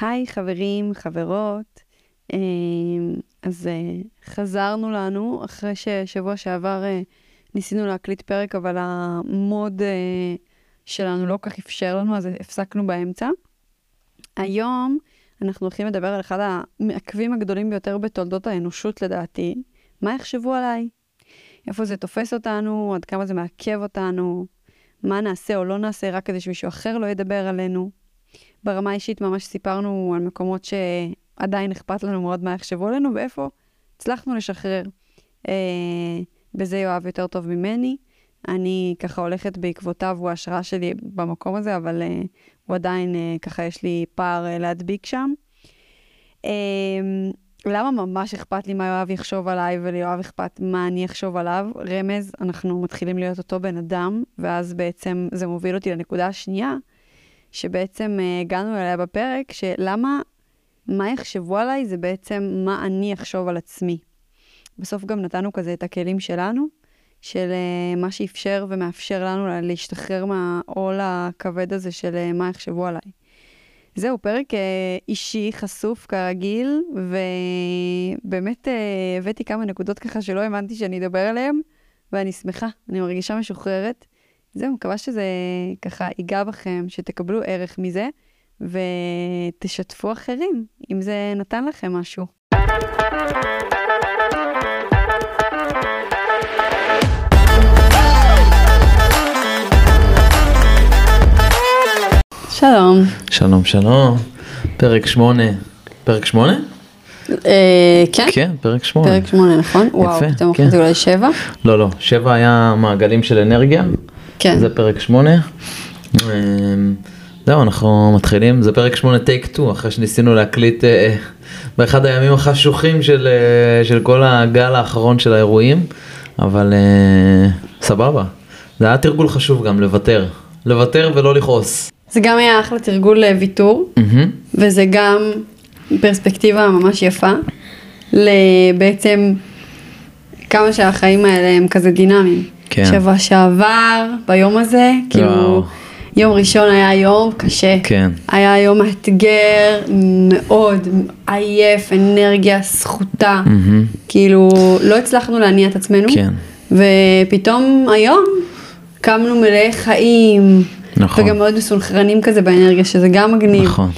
היי חברים, חברות. אה, אז אה, חזרנו לנו אחרי ששבוע שעבר אה, ניסינו להקליט פרק, אבל המוד שלנו לא כל כך אפשר לנו, אז הפסקנו באמצע. היום אנחנו הולכים לדבר על אחד המעכבים הגדולים ביותר בתולדות האנושות לדעתי, מה יחשבו עליי? איפה זה תופס אותנו, עד כמה זה מעכב אותנו, מה נעשה או לא נעשה רק כדי שמישהו אחר לא ידבר עלינו. ברמה האישית ממש סיפרנו על מקומות שעדיין אכפת לנו מאוד מה יחשבו עלינו ואיפה הצלחנו לשחרר. אה, בזה יואב יותר טוב ממני. אני ככה הולכת בעקבותיו, הוא ההשראה שלי במקום הזה, אבל אה, הוא עדיין, אה, ככה יש לי פער אה, להדביק שם. אה, למה ממש אכפת לי מה יואב יחשוב עליי וליואב אכפת מה אני אחשוב עליו? רמז, אנחנו מתחילים להיות אותו בן אדם, ואז בעצם זה מוביל אותי לנקודה השנייה, שבעצם uh, הגענו אליה בפרק, שלמה, מה יחשבו עליי זה בעצם מה אני אחשוב על עצמי. בסוף גם נתנו כזה את הכלים שלנו, של uh, מה שאפשר ומאפשר לנו להשתחרר מהעול הכבד הזה של uh, מה יחשבו עליי. זהו, פרק אישי, חשוף כרגיל, ובאמת הבאתי כמה נקודות ככה שלא האמנתי שאני אדבר עליהן, ואני שמחה, אני מרגישה משוחררת. זהו, מקווה שזה ככה ייגע בכם, שתקבלו ערך מזה, ותשתפו אחרים, אם זה נתן לכם משהו. שלום. שלום, שלום. פרק שמונה. פרק שמונה? אה, כן. כן, פרק שמונה. פרק שמונה, נכון? וואו, פתאום כן. אחרי אולי שבע? לא, לא, שבע היה מעגלים של אנרגיה. כן. זה פרק שמונה. אמ, זהו, אנחנו מתחילים, זה פרק שמונה טייק טו, אחרי שניסינו להקליט אה, באחד הימים החשוכים של, אה, של כל הגל האחרון של האירועים, אבל אה, סבבה. זה היה תרגול חשוב גם, לוותר. לוותר ולא לכעוס. זה גם היה אחלה תרגול לוויתור, מהמם. וזה גם פרספקטיבה ממש יפה, לבעצם כמה שהחיים האלה הם כזה דינמיים. כן. שבוע שעבר, ביום הזה, כאילו, וואו. יום ראשון היה יום קשה. כן. היה יום מאתגר מאוד, עייף, אנרגיה סחוטה. מהמם. כאילו, לא הצלחנו להניע את עצמנו. כן. ופתאום היום קמנו מלאי חיים. נכון. וגם מאוד מסונכרנים כזה באנרגיה, שזה גם מגניב. נכון.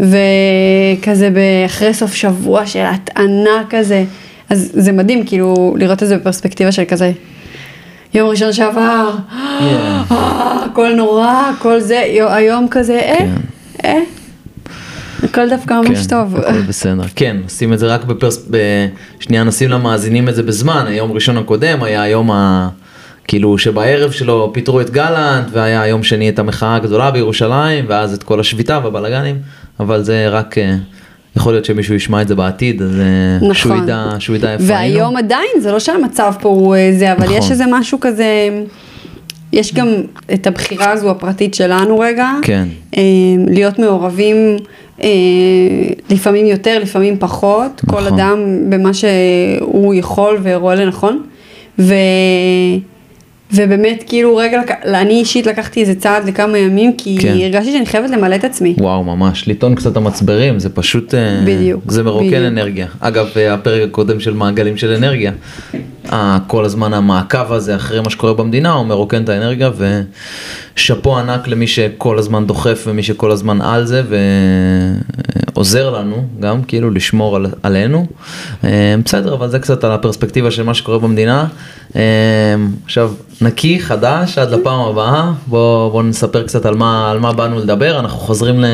וכזה אחרי סוף שבוע של הטענה כזה. אז זה מדהים, כאילו, לראות את זה בפרספקטיבה של כזה. יום ראשון שעבר, אה, הכל נורא, הכל זה, יו- היום כזה, אה, כן. אה, הכל דווקא ממש כן, טוב. הכל בסדר. כן, נשים את זה רק בפרס... שנייה נשים למאזינים את זה בזמן, היום ראשון הקודם היה היום ה... כאילו שבערב שלו פיטרו את גלנט והיה יום שני את המחאה הגדולה בירושלים ואז את כל השביתה והבלאגנים, אבל זה רק, אה, יכול להיות שמישהו ישמע את זה בעתיד, אז אה, שהוא נכון. ידע, שהוא ידע איפה היינו. והיום עדיין, זה לא שהמצב פה הוא אה, זה, אבל נכון. יש איזה משהו כזה, יש גם את הבחירה הזו הפרטית שלנו רגע, כן. אה, להיות מעורבים לפעמים יותר, לפעמים פחות, כל נכון. אדם במה שהוא יכול ורואה לנכון, ו... ובאמת כאילו רגע, אני אישית לקחתי איזה צעד לכמה ימים, כי כן. הרגשתי שאני חייבת למלא את עצמי. וואו ממש, לטעון קצת המצברים זה פשוט, אה, בדיוק, זה מרוקן בדיוק. אנרגיה. אגב אה, הפרק הקודם של מעגלים של אנרגיה, כל הזמן המעקב הזה אחרי מה שקורה במדינה הוא מרוקן את האנרגיה ושאפו ענק למי שכל הזמן דוחף ומי שכל הזמן על זה ועוזר לנו גם כאילו לשמור על, עלינו. אה, בסדר אבל זה קצת על הפרספקטיבה של מה שקורה במדינה. אה, עכשיו נקי חדש עד לפעם הבאה בוא, בוא נספר קצת על מה, על מה באנו לדבר אנחנו חוזרים ל...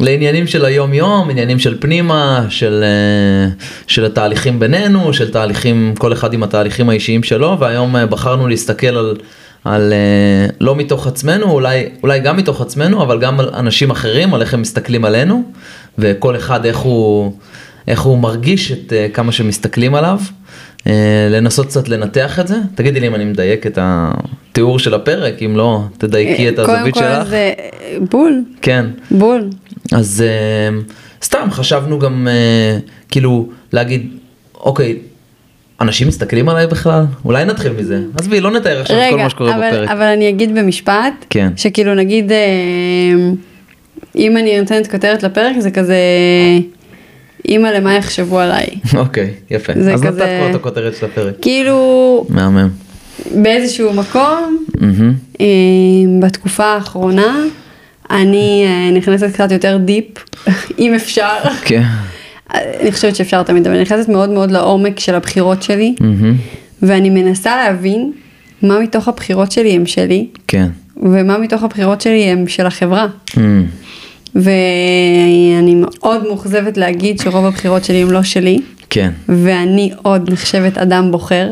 לעניינים של היום יום, עניינים של פנימה, של, אה, של התהליכים בינינו, של תהליכים, כל אחד עם התהליכים האישיים שלו, והיום אה, בחרנו להסתכל על, על אה, לא מתוך עצמנו, אולי, אולי גם מתוך עצמנו, אבל גם על אנשים אחרים, על איך הם מסתכלים עלינו, וכל אחד איך הוא, איך הוא מרגיש את כמה שמסתכלים עליו. לנסות קצת לנתח את זה, תגידי לי אם אני מדייק את התיאור של הפרק, אם לא, תדייקי את הזווית קודם שלך. כל זה בול, כן. בול. אז uh, סתם חשבנו גם uh, כאילו להגיד, אוקיי, אנשים מסתכלים עליי בכלל? אולי נתחיל מזה. עזבי, לא נתאר עכשיו את כל מה שקורה אבל, בפרק. אבל אני אגיד במשפט, כן. שכאילו נגיד, אה, אם אני נותנת כותרת לפרק, זה כזה, אימא למה יחשבו עליי. אוקיי, יפה. אז נתת כזה- כבר את הכותרת של הפרק. כאילו, מהמם. באיזשהו מקום. אה, בתקופה האחרונה, אני אה, נכנסת קצת יותר דיפ, אם אפשר. כן. אני חושבת שאפשר תמיד, אבל אני נכנסת מאוד מאוד לעומק של הבחירות שלי. ואני מנסה להבין מה מתוך הבחירות שלי הם שלי, כן. ומה מתוך הבחירות שלי הם של החברה. ואני מאוד מאוכזבת להגיד שרוב הבחירות שלי הם לא שלי, כן. ואני עוד נחשבת אדם בוחר.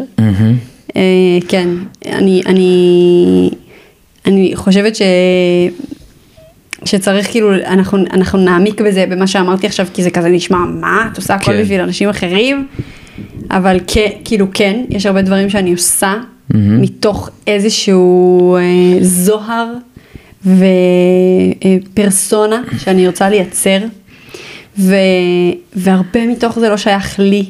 אה, כן, אני, אני, אני חושבת ש... שצריך כאילו, אנחנו, אנחנו נעמיק בזה במה שאמרתי עכשיו, כי זה כזה נשמע, מה, את עושה הכל כן. בשביל אנשים אחרים? אבל כן, כאילו כן, יש הרבה דברים שאני עושה מתוך איזשהו אה, זוהר ופרסונה שאני רוצה לייצר, ו, והרבה מתוך זה לא שייך לי.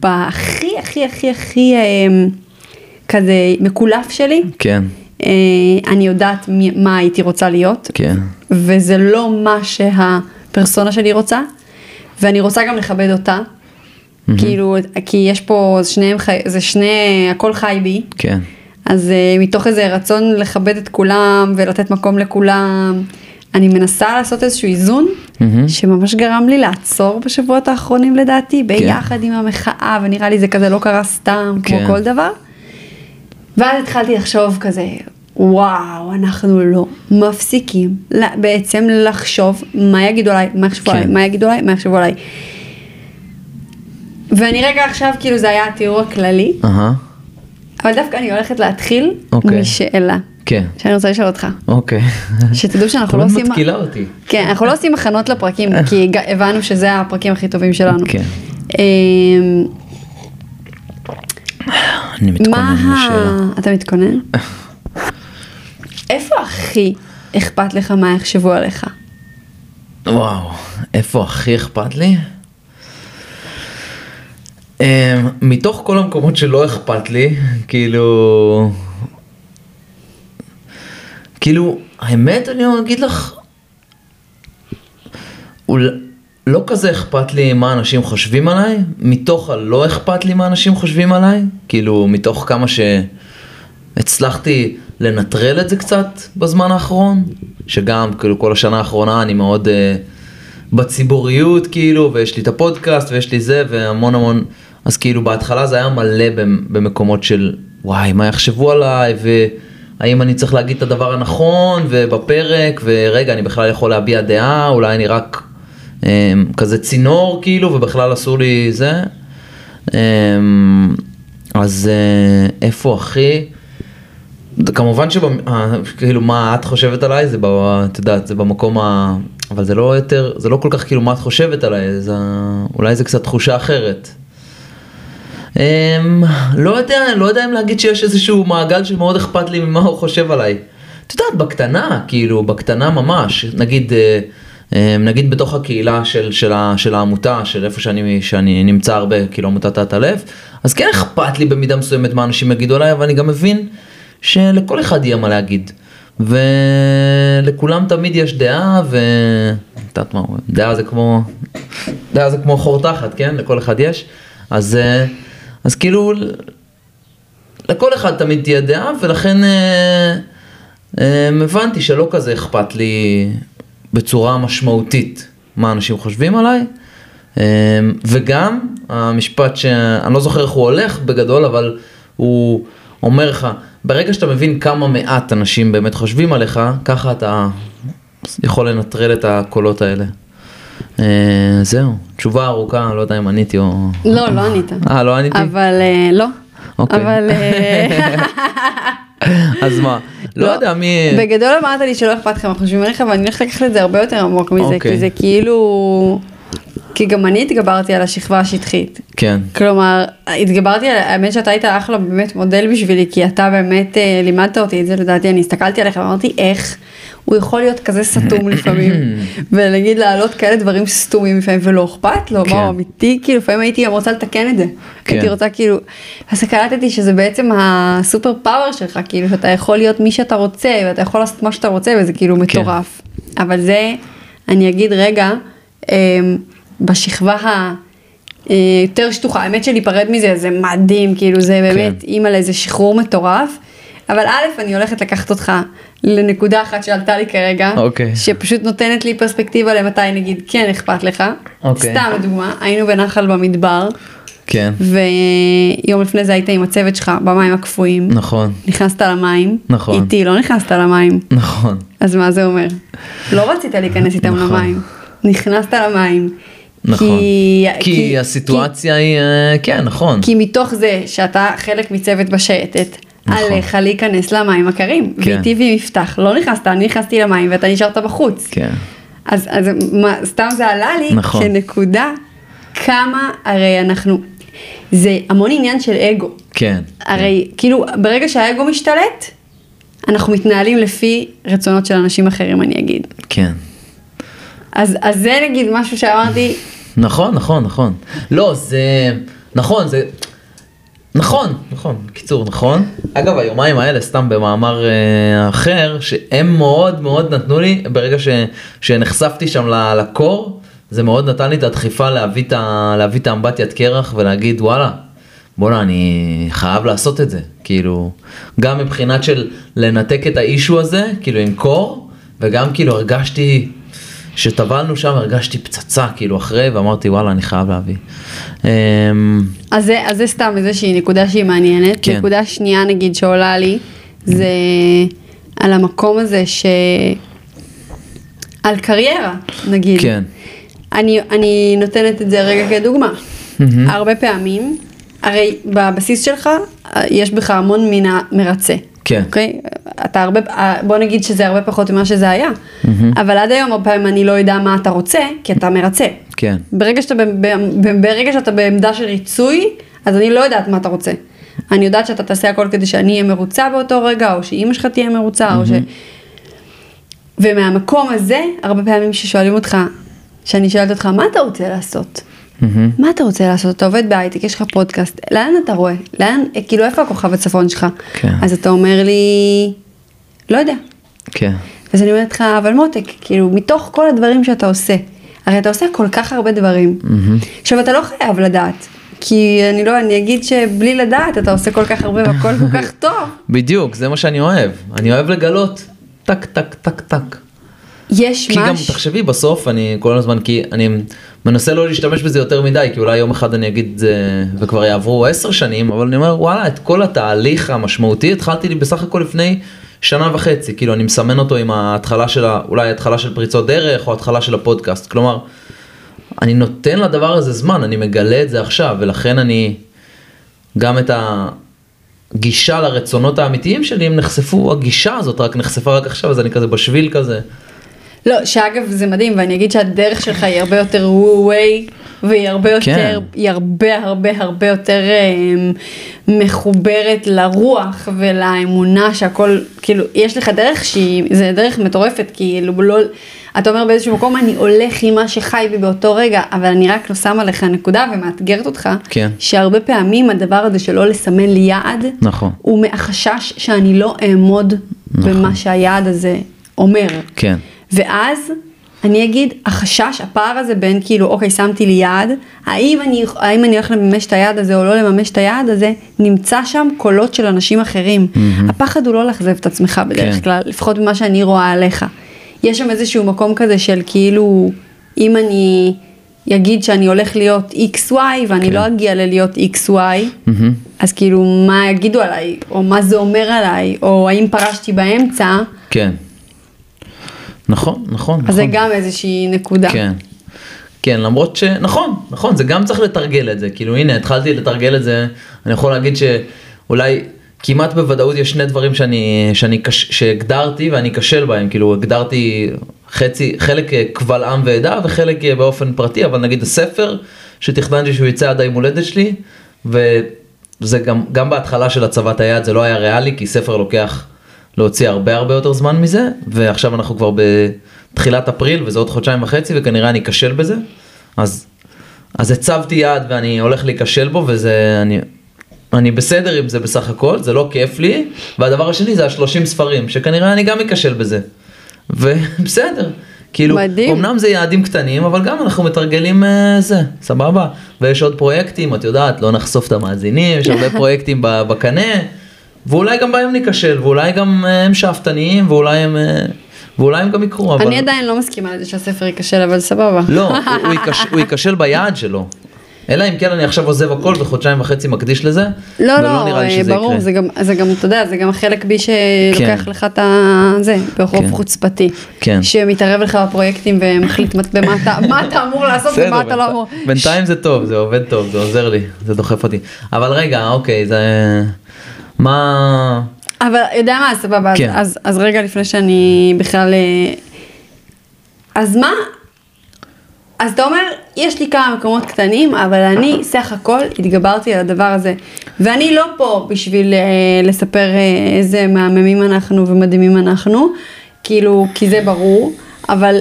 בהכי הכי הכי הכי אה, כזה מקולף שלי, כן. אה, אני יודעת מה הייתי רוצה להיות, כן. וזה לא מה שהפרסונה שלי רוצה, ואני רוצה גם לכבד אותה, כאילו, כי יש פה, זה שניהם חי, זה שני, הכל חי בי, כן. אז uh, מתוך איזה רצון לכבד את כולם ולתת מקום לכולם, אני מנסה לעשות איזשהו איזון, מהמם. שממש גרם לי לעצור בשבועות האחרונים לדעתי, ביחד עם המחאה, ונראה לי זה כזה לא קרה סתם, כמו כן. כל דבר. ואז התחלתי לחשוב כזה, וואו, אנחנו לא מפסיקים בעצם לחשוב מה יגידו עליי, מה יחשבו כן. עליי, מה יגידו עליי, מה יחשבו עליי. ואני רגע עכשיו, כאילו זה היה התיאור הכללי, אהה. אבל דווקא אני הולכת להתחיל אוקיי. משאלה, כן. שאני רוצה לשאול אותך. אוקיי. שתדעו שאנחנו לא עושים... מתקילה אותי. כן, אנחנו לא עושים הכנות לפרקים, כי הבנו שזה הפרקים הכי טובים שלנו. כן. אמ, אני מתכונן מה לשאלה. ה... אתה מתכונן? איפה הכי אכפת לך מה יחשבו עליך? וואו, איפה הכי אכפת לי? Um, מתוך כל המקומות שלא אכפת לי, כאילו... כאילו, האמת, אני אגיד לך, אול- לא כזה אכפת לי מה אנשים חושבים עליי, מתוך הלא אכפת לי מה אנשים חושבים עליי, כאילו, מתוך כמה שהצלחתי לנטרל את זה קצת בזמן האחרון, שגם, כאילו, כל השנה האחרונה אני מאוד uh, בציבוריות, כאילו, ויש לי את הפודקאסט, ויש לי זה, והמון המון, אז כאילו, בהתחלה זה היה מלא במ- במקומות של, וואי, מה יחשבו עליי, והאם אני צריך להגיד את הדבר הנכון, ובפרק, ורגע, אני בכלל יכול להביע דעה, אולי אני רק כזה צינור, כאילו, ובכלל אסור לי זה. Um, אז uh, איפה הכי? כמובן שכאילו מה את חושבת עליי זה, ב, את יודעת, זה במקום ה... אבל זה לא יותר, זה לא כל כך כאילו מה את חושבת עליי, זה, אולי זה קצת תחושה אחרת. Um, לא יודע, לא יודע אם להגיד שיש איזשהו מעגל שמאוד אכפת לי ממה הוא חושב עליי. את יודעת, בקטנה, כאילו, בקטנה ממש, נגיד, אה, אה, נגיד בתוך הקהילה של, של, ה, של העמותה, של איפה שאני, שאני נמצא הרבה, כאילו עמותת תת-אלף, אז כן אכפת לי במידה מסוימת מה אנשים יגידו עליי, אבל אני גם מבין שלכל אחד יהיה מה להגיד. ולכולם תמיד יש דעה, ו... יודעת מה, דעה זה כמו, דעה זה כמו חור תחת, כן? לכל אחד יש. אז, אה, אז כאילו, לכל אחד תמיד תהיה דעה, ולכן אה, אה, הבנתי שלא כזה אכפת לי בצורה משמעותית מה אנשים חושבים עליי. אה, וגם המשפט שאני לא זוכר איך הוא הולך בגדול, אבל הוא אומר לך, ברגע שאתה מבין כמה מעט אנשים באמת חושבים עליך, ככה אתה יכול לנטרל את הקולות האלה. אה, זהו, תשובה ארוכה, לא יודע אם עניתי או... לא, לא ענית. אה, לא עניתי? אבל אה, לא. אוקיי. אבל אה, אז מה? לא יודע מי... בגדול אמרת לי שלא אכפת לך מה חושבים עליך, ואני הולכת לקחת את זה הרבה יותר עמוק מזה, אוקיי. כי זה כאילו... כי גם אני התגברתי על השכבה השטחית. כן. כלומר, התגברתי על, האמת שאתה היית אחלה באמת מודל בשבילי, כי אתה באמת אה, לימדת אותי את זה, לדעתי, אני הסתכלתי עליך ואמרתי, איך הוא יכול להיות כזה סתום לפעמים, ולהגיד להעלות כאלה דברים סתומים לפעמים, ולא אכפת לו, כן. מה אמיתי, כאילו לפעמים הייתי גם רוצה לתקן את זה, כן. הייתי רוצה כאילו, אז קלטתי שזה בעצם הסופר פאוור שלך, כאילו שאתה יכול להיות מי שאתה רוצה, ואתה יכול לעשות מה שאתה רוצה, וזה כאילו כן. מטורף, אבל זה אני אגיד רגע, אה, בשכבה ה... אה, יותר שטוחה, האמת שלהיפרד מזה זה מדהים, כאילו זה באמת כן. אימא לאיזה שחרור מטורף, אבל א', אני הולכת לקחת אותך לנקודה אחת שעלתה לי כרגע, אוקיי. שפשוט נותנת לי פרספקטיבה למתי נגיד כן אכפת לך, אוקיי. סתם לדוגמה, היינו בנחל במדבר, כן, ויום לפני זה היית עם הצוות שלך במים הקפואים, נכון, נכנסת למים, נכון. איתי לא נכנסת למים, נכון, אז מה זה אומר? לא רצית להיכנס איתם נכון. למים, נכנסת למים. נכון. כי, כי הסיטואציה היא, אה, כן, נכון. כי מתוך זה שאתה חלק מצוות בשייטת, נכון. עליך להיכנס למים הקרים. כן. ואיתי ועם יפתח, לא נכנסת, אני נכנסתי למים ואתה נשארת בחוץ. כן, אז, אז מה, סתם זה עלה לי נכון. כנקודה כמה הרי אנחנו, זה המון עניין של אגו. כן. הרי כאילו ברגע שהאגו משתלט, אנחנו מתנהלים לפי רצונות של אנשים אחרים אני אגיד. כן. אז, אז זה נגיד משהו שאמרתי, נכון, נכון, נכון. לא, זה... נכון, זה... נכון, נכון, בקיצור, נכון. אגב, היומיים האלה, סתם במאמר אה, אחר, שהם מאוד מאוד נתנו לי, ברגע ש, שנחשפתי שם לקור, זה מאוד נתן לי את הדחיפה להביא את, ה, להביא את האמבטיית קרח ולהגיד, וואלה, בואנה, אני חייב לעשות את זה. כאילו, גם מבחינת של לנתק את האישו הזה, כאילו עם קור, וגם כאילו הרגשתי... שטבלנו שם הרגשתי פצצה כאילו אחרי ואמרתי וואלה אני חייב להביא. אמ, אז זה, אז זה סתם איזושהי נקודה שהיא מעניינת. כן. נקודה שנייה נגיד שעולה לי, זה על המקום הזה ש... על קריירה, נגיד. כן. אני, אני נותנת את זה רגע כדוגמה. הרבה פעמים, הרי בבסיס שלך אה, יש בך המון מן המרצה. כן. אוקיי? אתה הרבה, אה, בוא נגיד שזה הרבה פחות ממה שזה היה, אבל עד היום הרבה פעמים אני לא יודע מה אתה רוצה, כי אתה מרצה. כן. ברגע שאתה, ב, ב, ב, ברגע שאתה בעמדה של ריצוי, אז אני לא יודעת מה אתה רוצה. אני יודעת שאתה תעשה הכל כדי שאני אהיה מרוצה באותו רגע, או שאימא שלך תהיה מרוצה, או ש... ומהמקום הזה, הרבה פעמים ששואלים אותך, שאני שואלת אותך, מה אתה רוצה לעשות? מהמם. מה אתה רוצה לעשות? אתה עובד בהייטק, יש לך פודקאסט, לאן אתה רואה? לאן, כאילו, איפה הכוכב הצפון שלך? כן. אז אתה אומר לי, לא יודע. כן. אז אני אומרת לך, אבל מותק, כאילו, מתוך כל הדברים שאתה עושה, הרי אתה עושה כל כך הרבה דברים. עכשיו, אתה לא חייב לדעת, כי אני לא, אני אגיד שבלי לדעת אתה עושה כל כך הרבה והכל כל כך טוב. בדיוק זה מה שאני אוהב אני אוהב לגלות טק טק טק טק. יש כי גם משהו, תחשבי בסוף אני כל הזמן כי אני מנסה לא להשתמש בזה יותר מדי כי אולי יום אחד אני אגיד את זה וכבר יעברו עשר שנים אבל אני אומר וואלה את כל התהליך המשמעותי התחלתי לי בסך הכל לפני שנה וחצי כאילו אני מסמן אותו עם ההתחלה של ה- אולי התחלה של פריצות דרך או התחלה של הפודקאסט כלומר אני נותן לדבר הזה זמן אני מגלה את זה עכשיו ולכן אני גם את הגישה לרצונות האמיתיים שלי הם נחשפו הגישה הזאת רק נחשפה רק עכשיו אז אני כזה בשביל כזה. לא, שאגב זה מדהים, ואני אגיד שהדרך שלך היא הרבה יותר ווי, והיא הרבה יותר, כן. היא הרבה הרבה הרבה יותר אה, מחוברת לרוח ולאמונה שהכל, כאילו, יש לך דרך שהיא, זה דרך מטורפת, כאילו, לא, אתה אומר באיזשהו מקום, אני הולך עם מה שחי בי באותו רגע, אבל אני רק לא שמה לך נקודה ומאתגרת אותך, כן. שהרבה פעמים הדבר הזה שלא לסמן לי יעד, נכון. הוא מהחשש שאני לא אעמוד במה שהיעד הזה אומר. כן. ואז אני אגיד, החשש, הפער הזה בין כאילו, אוקיי, שמתי לי יעד, האם אני, האם אני הולך לממש את היעד הזה או לא לממש את היעד הזה, נמצא שם קולות של אנשים אחרים. הפחד הוא לא לאכזב את עצמך בדרך כן. כלל, לפחות ממה שאני רואה עליך. יש שם איזשהו מקום כזה של כאילו, אם אני אגיד שאני הולך להיות XY ואני כן. לא אגיע ללהיות XY, מהמם. אז כאילו, מה יגידו עליי, או מה זה אומר עליי, או האם פרשתי באמצע, כן. נכון, נכון. אז זה נכון. גם איזושהי נקודה. כן. כן, למרות ש... נכון, נכון, זה גם צריך לתרגל את זה. כאילו, הנה, התחלתי לתרגל את זה, אני יכול להגיד שאולי כמעט בוודאות יש שני דברים שאני, שאני קש... שהגדרתי ואני כשל בהם. כאילו, הגדרתי חצי, חלק אה, קבל עם ועדה וחלק אה, באופן פרטי, אבל נגיד הספר שתכננתי שהוא יצא עד היום הולדת שלי, וזה גם, גם בהתחלה של הצבת היד זה לא היה ריאלי, כי ספר לוקח להוציא הרבה הרבה יותר זמן מזה, ועכשיו אנחנו כבר בתחילת אפריל וזה עוד חודשיים וחצי וכנראה אני אכשל בזה, אז, אז הצבתי יעד ואני הולך להיכשל בו וזה, אני, אני בסדר עם זה בסך הכל, זה לא כיף לי, והדבר השני זה השלושים ספרים, שכנראה אני גם אכשל בזה, ובסדר, כאילו, מדהים. אמנם זה יעדים קטנים, אבל גם אנחנו מתרגלים אה, זה, סבבה. ויש עוד פרויקטים, את יודעת, לא נחשוף את המאזינים, יש הרבה פרויקטים בקנה, ואולי גם בהם ניכשל, ואולי גם אה, הם שאפתניים, ואולי הם, אה, ואולי הם גם יקרו, אבל... אני עדיין לא מסכימה לזה שהספר ייכשל, אבל סבבה. לא, הוא- הוא ייכש- הוא ייכשל ביעד שלו. אלא אם כן אני עכשיו עוזב הכל וחודשיים וחצי מקדיש לזה, לא, ולא לא, נראה לי אה, שזה ברור, יקרה. זה גם, זה גם, אתה יודע, זה גם החלק בי שלוקח כן. לך את ה... זה, ברוב כן. חוצפתי. כן. שמתערב לך בפרויקטים ומחליט מה- במה אתה- מה אתה אמור לעשות בסדר, ומה אתה לא אמור. בינתיים זה טוב, זה עובד טוב, זה עוזר לי, זה דוחף אותי. אבל רגע, אוקיי, זה... מה... אבל יודע מה, סבבה, כן. אז, אז רגע לפני שאני בכלל... אה, אז מה? אז אתה אומר, יש לי כמה מקומות קטנים, אבל אני סך הכל התגברתי על הדבר הזה. ואני לא פה בשביל אה, לספר אה, איזה מהממים אנחנו ומדהימים אנחנו, כאילו, כי זה ברור, אבל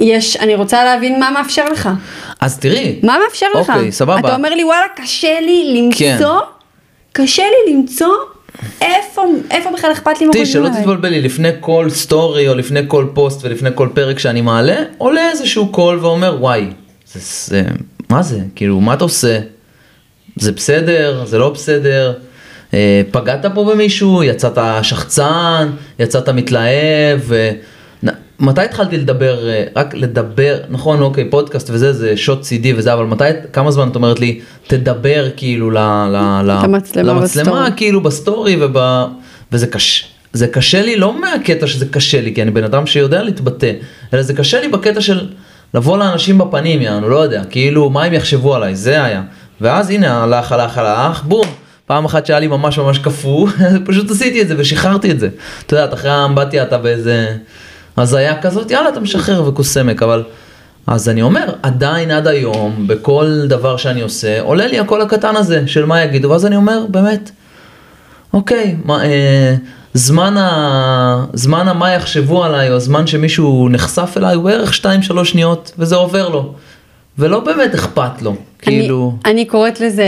יש, אני רוצה להבין מה מאפשר לך. אז תראי, מה מאפשר לך? אוקיי, סבבה. אתה אומר לי, וואלה, קשה לי למצוא, כן. קשה לי למצוא איפה, איפה בכלל אכפת לי מה חושבים שלא. תתבלבלי, לפני כל סטורי או לפני כל פוסט ולפני כל פרק שאני מעלה, עולה איזשהו קול ואומר, וואי, זה, זה, מה זה? כאילו, מה אתה עושה? זה בסדר, זה לא בסדר, אה, פגעת פה במישהו, יצאת שחצן, יצאת מתלהב, מתי התחלתי לדבר, אה, רק לדבר, נכון, אוקיי, פודקאסט וזה, זה שוט CD וזה, אבל מתי, כמה זמן את אומרת לי, תדבר כאילו ל, ל, ל, למצלמה למצלמה, בסטורי. כאילו בסטורי וב... וזה קשה. זה קשה לי לא מהקטע שזה קשה לי, כי אני בן אדם שיודע להתבטא, אלא זה קשה לי בקטע של לבוא לאנשים בפנים, יענו, לא יודע, כאילו, מה הם יחשבו עליי, זה היה. ואז הנה, הלך, הלך, הלך, בום. פעם אחת שהיה לי ממש ממש קפוא, פשוט עשיתי את זה ושחררתי את זה. אתה יודע, אחרי האמבטיה אתה באיזה הזיה כזאת, יאללה, אתה משחרר וכוס אבל... אז אני אומר, עדיין עד היום, בכל דבר שאני עושה, עולה לי הקול הקטן הזה של מה יגידו, ואז אני אומר, באמת, אוקיי, מה, אה, זמן, ה, זמן המה יחשבו עליי, או הזמן שמישהו נחשף אליי, הוא בערך 2-3 שניות, וזה עובר לו. ולא באמת אכפת לו, כאילו... אני, אני קוראת לזה,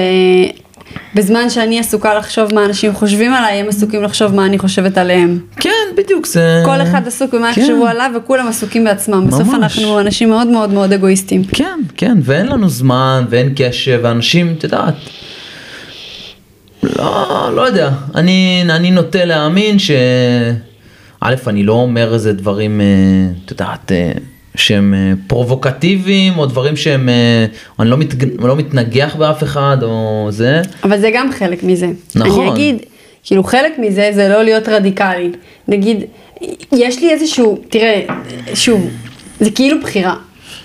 בזמן שאני עסוקה לחשוב מה אנשים חושבים עליי, הם עסוקים לחשוב מה אני חושבת עליהם. כן, בדיוק, זה... כל אחד עסוק במה כן. יחשבו עליו וכולם עסוקים בעצמם. בסוף ממש. אנחנו אנשים מאוד מאוד מאוד אגואיסטים. כן, כן, ואין לנו זמן, ואין קשב, ואנשים, את יודעת, לא, לא יודע, אני, אני נוטה להאמין ש... א', אני לא אומר איזה דברים, אה, את יודעת, אה, שהם אה, פרובוקטיביים, או דברים שהם, אה, אני לא, מת, לא מתנגח באף אחד, או זה. אבל זה גם חלק מזה. נכון. אני אגיד, כאילו חלק מזה זה לא להיות רדיקלי. נגיד, יש לי איזשהו, תראה, שוב, זה כאילו בחירה.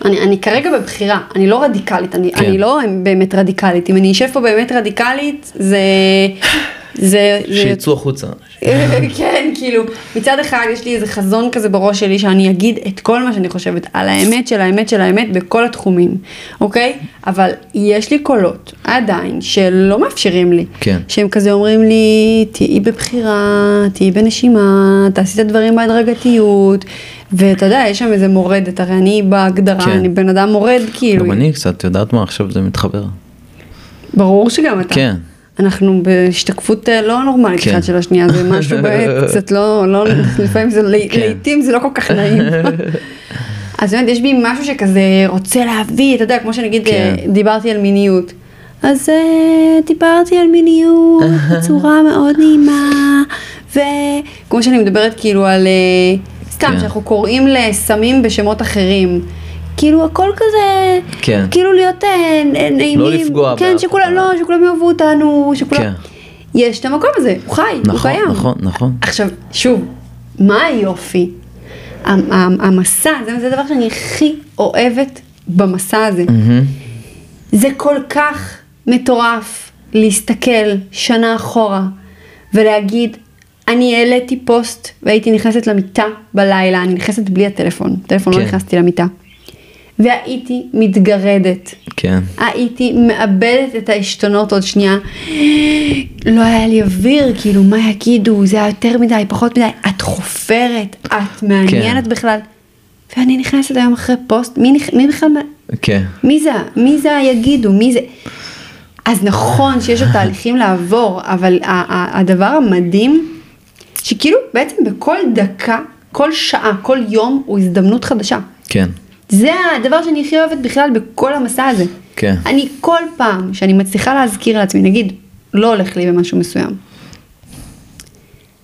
אני, אני כרגע בבחירה, אני לא רדיקלית, אני, כן. אני לא באמת רדיקלית. אם אני אשב פה באמת רדיקלית, זה... זה... זה שיצאו החוצה. כן, כאילו, מצד אחד יש לי איזה חזון כזה בראש שלי שאני אגיד את כל מה שאני חושבת על האמת של האמת של האמת בכל התחומים, אוקיי? אבל יש לי קולות עדיין שלא מאפשרים לי. כן. שהם כזה אומרים לי, תהיי בבחירה, תהיי בנשימה, תעשי את הדברים בהדרגתיות. ואתה יודע, יש שם איזה מורדת, הרי אני בהגדרה, כן. אני בן אדם מורד, כאילו. גם אני קצת, יודעת מה, עכשיו זה מתחבר. ברור שגם אתה. כן. אנחנו בהשתקפות אה, לא נורמלית כן. אחת של השנייה, זה משהו קצת לא, לא, לפעמים זה, כן. לעיתים זה לא כל כך נעים. אז באמת יש בי משהו שכזה רוצה להביא, אתה יודע, כמו שנגיד כן. אה, דיברתי על מיניות. אז אה, דיברתי על מיניות בצורה מאוד נעימה, וכמו שאני מדברת כאילו על, סתם, כן. שאנחנו קוראים לסמים בשמות אחרים. כאילו הכל כזה, כן. כאילו להיות אה, נ- נעימים, לא לפגוע כן, שכולם. לא, שכולם יאהבו אותנו, שכולם, כן. יש את המקום הזה, הוא חי, הוא נכון, קיים. נכון, נכון. עכשיו, שוב, מה היופי? המ- המ- המסע, זה, זה הדבר שאני הכי אוהבת במסע הזה. מהמם. זה כל כך מטורף להסתכל שנה אחורה ולהגיד, אני העליתי פוסט והייתי נכנסת למיטה בלילה, אני נכנסת בלי הטלפון, טלפון לא כן. נכנסתי למיטה. והייתי מתגרדת. כן. הייתי מאבדת את העשתונות עוד שנייה. לא היה לי אוויר, כאילו, מה יגידו, זה היה יותר מדי, פחות מדי. את חופרת, את מעניינת כן. בכלל. ואני נכנסת היום אחרי פוסט, מי, נכ... מי בכלל, כן. מי זה, מי זה היגידו, מי זה... אז נכון שיש עוד תהליכים לעבור, אבל הדבר המדהים, שכאילו בעצם בכל דקה כל שעה, כל יום הוא הזדמנות חדשה. כן, זה הדבר שאני הכי אוהבת בכלל בכל המסע הזה. כן. אני כל פעם שאני מצליחה להזכיר לעצמי, נגיד, לא הולך לי במשהו מסוים,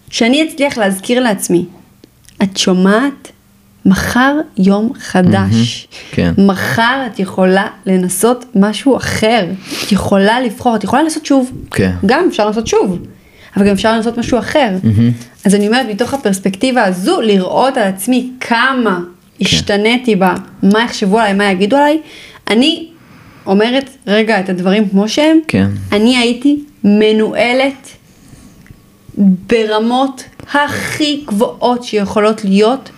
שאני אצליח להזכיר לעצמי, את שומעת? מחר יום חדש. כן. מחר את יכולה לנסות משהו אחר. את יכולה לבחור, את יכולה לעשות שוב. כן. גם אפשר לעשות שוב, אבל גם אפשר לעשות משהו אחר. אז אני אומרת, מתוך הפרספקטיבה הזו, לראות על עצמי כמה השתניתי בה, מה יחשבו עליי, מה יגידו עליי, אני אומרת רגע את הדברים כמו שהם. כן. אני הייתי מנוהלת ברמות הכי גבוהות שיכולות להיות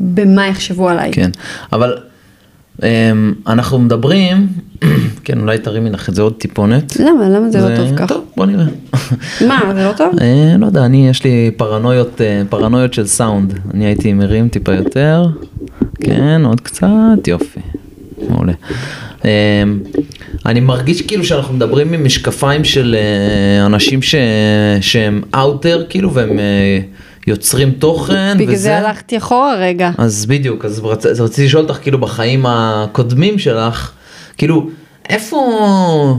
במה יחשבו עליי. כן, אבל אמ, אנחנו מדברים, כן, אולי תרימי לך את זה עוד טיפונת. למה? למה זה לא טוב ככה? טוב, בוא נראה. מה, זה לא טוב? אה, לא יודע, אני, יש לי פרנויות, אה, פרנויות של סאונד. אני הייתי מרים טיפה יותר. כן, עוד קצת, יופי. מעולה. אה, אני מרגיש כאילו שאנחנו מדברים עם משקפיים של אה, אנשים ש... שהם אאוטר, כאילו, והם אה, יוצרים תוכן, בגלל וזה. זה הלכתי אחורה רגע. אז בדיוק, אז רצ... רציתי לשאול אותך, כאילו, בחיים הקודמים שלך, כאילו, איפה...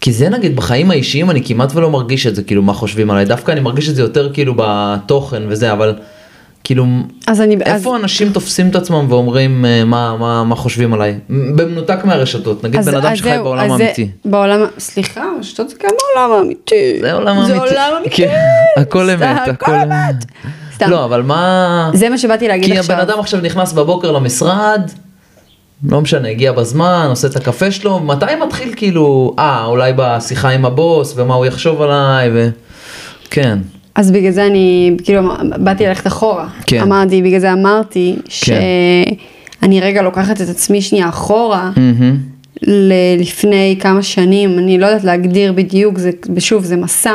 כי זה נגיד בחיים האישיים אני כמעט ולא מרגיש את זה, כאילו, מה חושבים עליי, דווקא אני מרגיש את זה יותר כאילו בתוכן וזה, אבל כאילו, אז אני... אז- איפה אנשים תופסים את עצמם ואומרים אה, מה, מה, מה חושבים עליי? במנותק מהרשתות, נגיד אז- בן אדם אז שחי זהו, בעולם אז זה- האמיתי. בעולם, סליחה, רשתות זה גם העולם האמיתי. זה עולם זה אמיתי. עולם אמיתי. כן, הכל אמת, הכל אמת. סתם. לא, אבל מה... זה מה שבאתי להגיד כי עכשיו. הבן אדם עכשיו נכנס בבוקר למשרד, לא משנה, הגיע בזמן, עושה את הקפה שלו, מתי מתחיל כאילו, אה, אולי בשיחה עם הבוס, ומה הוא יחשוב עליי, ו... כן, אז בגלל זה אני, כאילו, באתי ללכת אחורה. כן. אמרתי, בגלל זה אמרתי, שאני רגע לוקחת את עצמי שנייה אחורה. ל- לפני כמה שנים, אני לא יודעת להגדיר בדיוק, זה, שוב, זה מסע.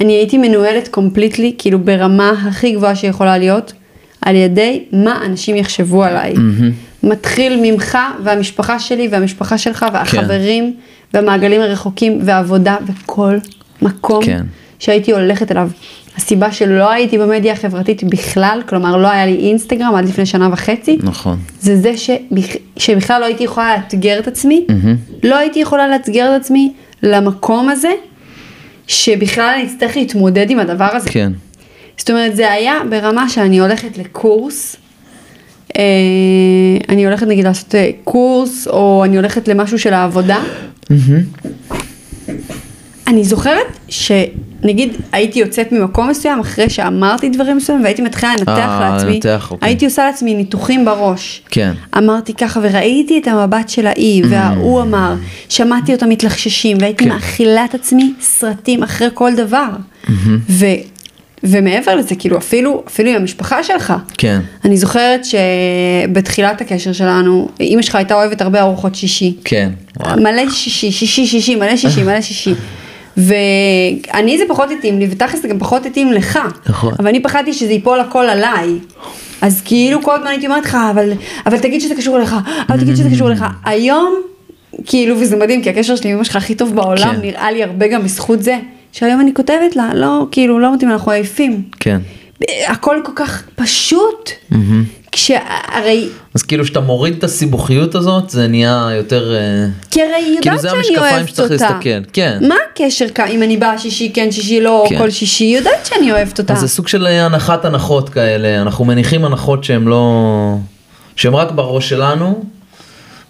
אני הייתי מנוהלת קומפליטלי, כאילו ברמה הכי גבוהה שיכולה להיות, על ידי מה אנשים יחשבו עליי. מתחיל ממך והמשפחה שלי והמשפחה שלך והחברים והמעגלים הרחוקים והעבודה וכל מקום כן. שהייתי הולכת אליו. הסיבה שלא הייתי במדיה החברתית בכלל, כלומר לא היה לי אינסטגרם עד לפני שנה וחצי, נכון. זה זה שבכ... שבכלל לא הייתי יכולה לאתגר את עצמי, לא הייתי יכולה לאתגר את עצמי למקום הזה, שבכלל אני אצטרך להתמודד עם הדבר הזה. כן, זאת אומרת, זה היה ברמה שאני הולכת לקורס, אה, אני הולכת נגיד לעשות אה, קורס, או אני הולכת למשהו של העבודה. אני זוכרת שנגיד הייתי יוצאת ממקום מסוים אחרי שאמרתי דברים מסוימים והייתי מתחילה לנתח אה, לעצמי, לנתח, אוקיי. הייתי עושה לעצמי ניתוחים בראש. כן. אמרתי ככה וראיתי את המבט של האי וההוא אמר, שמעתי אותם מתלחששים והייתי כן. מאכילה את עצמי סרטים אחרי כל דבר. ו, ומעבר לזה, כאילו אפילו, אפילו עם המשפחה שלך. כן. אני זוכרת שבתחילת הקשר שלנו, אימא שלך הייתה אוהבת הרבה ארוחות שישי. כן. מלא שישי, שישי, שישי, מלא שישי, מלא שישי. ואני זה פחות התאים לי, ותכלס זה גם פחות התאים לך. נכון. אבל אני פחדתי שזה ייפול הכל עליי. אז כאילו כל הזמן הייתי אומרת לך, אבל, אבל תגיד שזה קשור אליך, אבל תגיד שזה קשור אליך. היום, כאילו, וזה מדהים, כי הקשר שלי עם אמא שלך הכי טוב בעולם, כן. נראה לי הרבה גם בזכות זה, שהיום אני כותבת לה, לא, כאילו, לא מתאים, אנחנו עייפים. כן. הכל כל כך פשוט, כשהרי, אז כאילו שאתה מוריד את הסיבוכיות הזאת, זה נהיה יותר... אה, כי הרי היא כאילו יודעת זה שאני המשקפיים אוהבת שצריך אותה. להסתכל, כן. מה הקשר אם אני באה שישי כן, שישי לא, כן. כל שישי, היא יודעת שאני אוהבת אותה. אז זה סוג של אה, הנחת הנחות כאלה, אנחנו מניחים הנחות שהן לא... שהן רק בראש שלנו,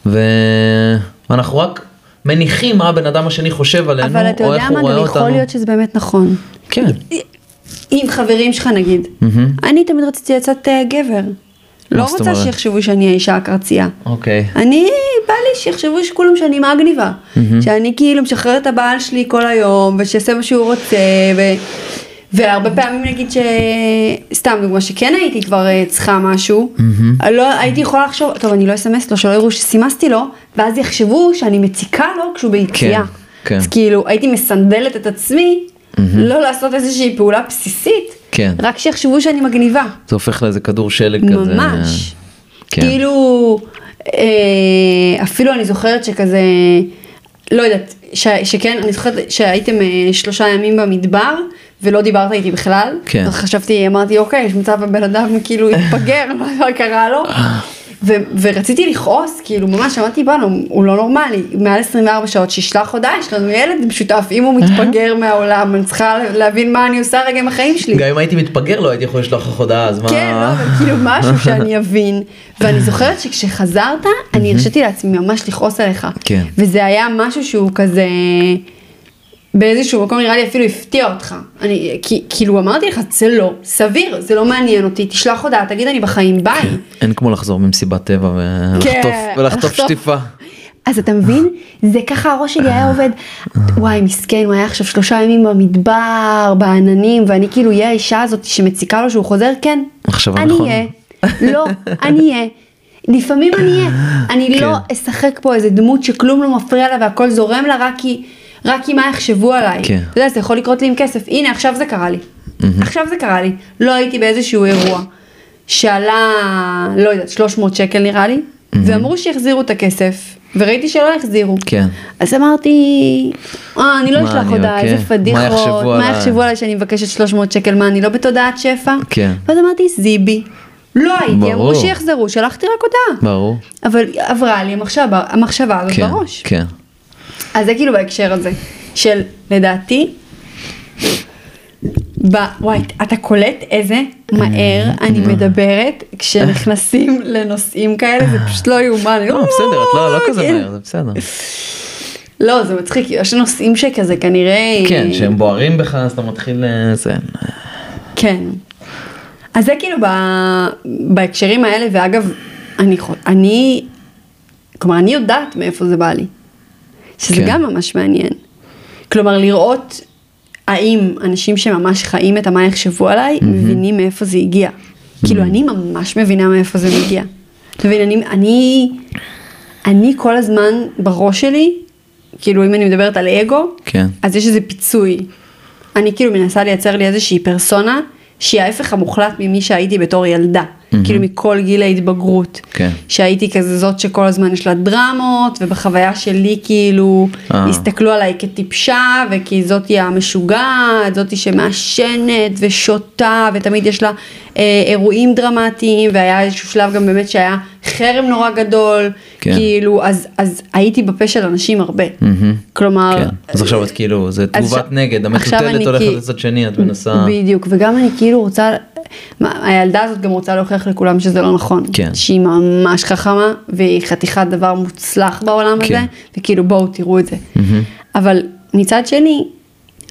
ואנחנו רק מניחים מה הבן אדם השני חושב עלינו, אבל אתה או יודע איך הוא מה, רואה גם אותנו. יכול להיות שזה באמת נכון. כן. עם חברים שלך נגיד, מהמם. אני תמיד רציתי לצאת אה, גבר. לא רוצה אומרת? שיחשבו שאני האישה הקרצייה. אוקיי. אני, בא לי שיחשבו שכולם שאני מגניבה. שאני כאילו משחררת את הבעל שלי כל היום, ושיעשה מה שהוא רוצה, ו... והרבה פעמים נגיד ש... סתם דוגמה שכן הייתי כבר אה, צריכה משהו, לא הייתי יכולה לחשוב, טוב אני לא אסמס לו, שלא יראו שסימסתי לו, ואז יחשבו שאני מציקה לו כשהוא ביציאה. כן, כן. אז כאילו הייתי מסנדלת את עצמי, לא לעשות איזושהי פעולה בסיסית, כן. רק שיחשבו שאני מגניבה. זה הופך לאיזה כדור שלג כזה. ממש. כן. כאילו, אה, אפילו אני זוכרת שכזה, לא יודעת, ש, שכן, אני זוכרת שהייתם אה, שלושה ימים במדבר, ולא דיברת איתי בכלל. כן. אז חשבתי, אמרתי, אוקיי, יש מצב הבן אדם כאילו התפגר, מה קרה לו? ו- ורציתי לכעוס, כאילו ממש אמרתי בנו, הוא לא נורמלי, מעל 24 שעות שישלח הודעה, יש לנו ילד משותף, אם הוא מתפגר מהעולם, אני צריכה להבין מה אני עושה רגע עם החיים שלי. גם אם הייתי מתפגר לא הייתי יכול לשלוח לך הודעה, אז מה... כן, לא, אבל כאילו משהו שאני אבין. ואני זוכרת שכשחזרת, אני הרשיתי לעצמי ממש לכעוס עליך. כן. וזה היה משהו שהוא כזה, באיזשהו מקום נראה לי אפילו הפתיע אותך. אני, כי, כאילו אמרתי לך, זה לא סביר, זה לא מעניין אותי, תשלח הודעה, תגיד אני בחיים, ביי. אין כמו לחזור ממסיבת טבע ולחטוף כן, ולחטוף לחטוף. שטיפה. אז אתה מבין? זה ככה הראש שלי היה עובד. וואי, מסכן, הוא היה עכשיו שלושה ימים במדבר, בעננים, ואני כאילו אהיה האישה הזאת שמציקה לו שהוא חוזר, כן. מחשבה אני נכונה. אהיה. לא, אני אהיה. לפעמים אני אהיה. אני לא כן. אשחק פה איזה דמות שכלום לא מפריע לה והכל זורם לה רק כי, רק כי מה יחשבו עליי. כן. אתה יודע, זה יכול לקרות לי עם כסף. הנה, עכשיו זה קרה לי. עכשיו זה קרה לי. לא הייתי באיזשהו אירוע שעלה, לא יודעת, 300 שקל נראה לי, ואמרו שיחזירו את הכסף, וראיתי שלא החזירו. כן. אז אמרתי, אה, אני לא מה, אשלח הודעה, אוקיי. איזה מה פדיחות, יחשבו מה עליי?" יחשבו עליי שאני מבקשת 300 שקל, מה, אני לא בתודעת שפע? כן. ואז אמרתי, זיבי. לא הייתי, אמרו. שיחזרו, שלחתי רק הודעה. ברור. אבל עברה לי המחשבה, המחשבה הזאת כן. בראש. כן. אז זה כאילו בהקשר הזה, של לדעתי, ב... וואי, אתה קולט איזה מהר אני מדברת כשנכנסים לנושאים כאלה, זה פשוט לא יאומן. לא, בסדר, את לא לא כזה כן. מהר, זה בסדר. לא, זה מצחיק, יש נושאים שכזה כנראה... כן, שהם בוערים בך אז אתה מתחיל... אה, זה... כן. אז זה כאילו ב... בהקשרים האלה, ואגב, אני, אני, כלומר, אני יודעת מאיפה זה בא לי. שזה כן. גם ממש מעניין. כלומר, לראות האם אנשים שממש חיים את המה יחשבו עליי, מבינים מאיפה זה הגיע. כאילו, אני ממש מבינה מאיפה זה מגיע. אתה מבין, אני, אני, אני כל הזמן בראש שלי, כאילו, אם אני מדברת על אגו, כן. אז יש איזה פיצוי. אני כאילו מנסה לייצר לי איזושהי פרסונה שהיא ההפך המוחלט ממי שהייתי בתור ילדה. כאילו מכל גיל ההתבגרות. כן. שהייתי כזה זאת שכל הזמן יש לה דרמות, ובחוויה שלי כאילו אה. הסתכלו עליי כטיפשה, וכי זאתי המשוגעת, זאתי שמעשנת ושותה, ותמיד יש לה אה, אירועים דרמטיים, והיה איזשהו שלב גם באמת שהיה חרם נורא גדול, כן. כאילו, אז, אז הייתי בפה של אנשים הרבה. מהמם. כלומר, כן. אז עכשיו את כאילו, זה תגובת נגד, המטוטלת הולכת לצד שני, את מנסה... בדיוק, וגם אני כאילו רוצה, הילדה הזאת גם רוצה להוכיח לכולם שזה לא נכון. כן. שהיא ממש חכמה, והיא חתיכת דבר מוצלח בעולם כן. הזה, וכאילו בואו תראו את זה. מהמם. אבל מצד שני,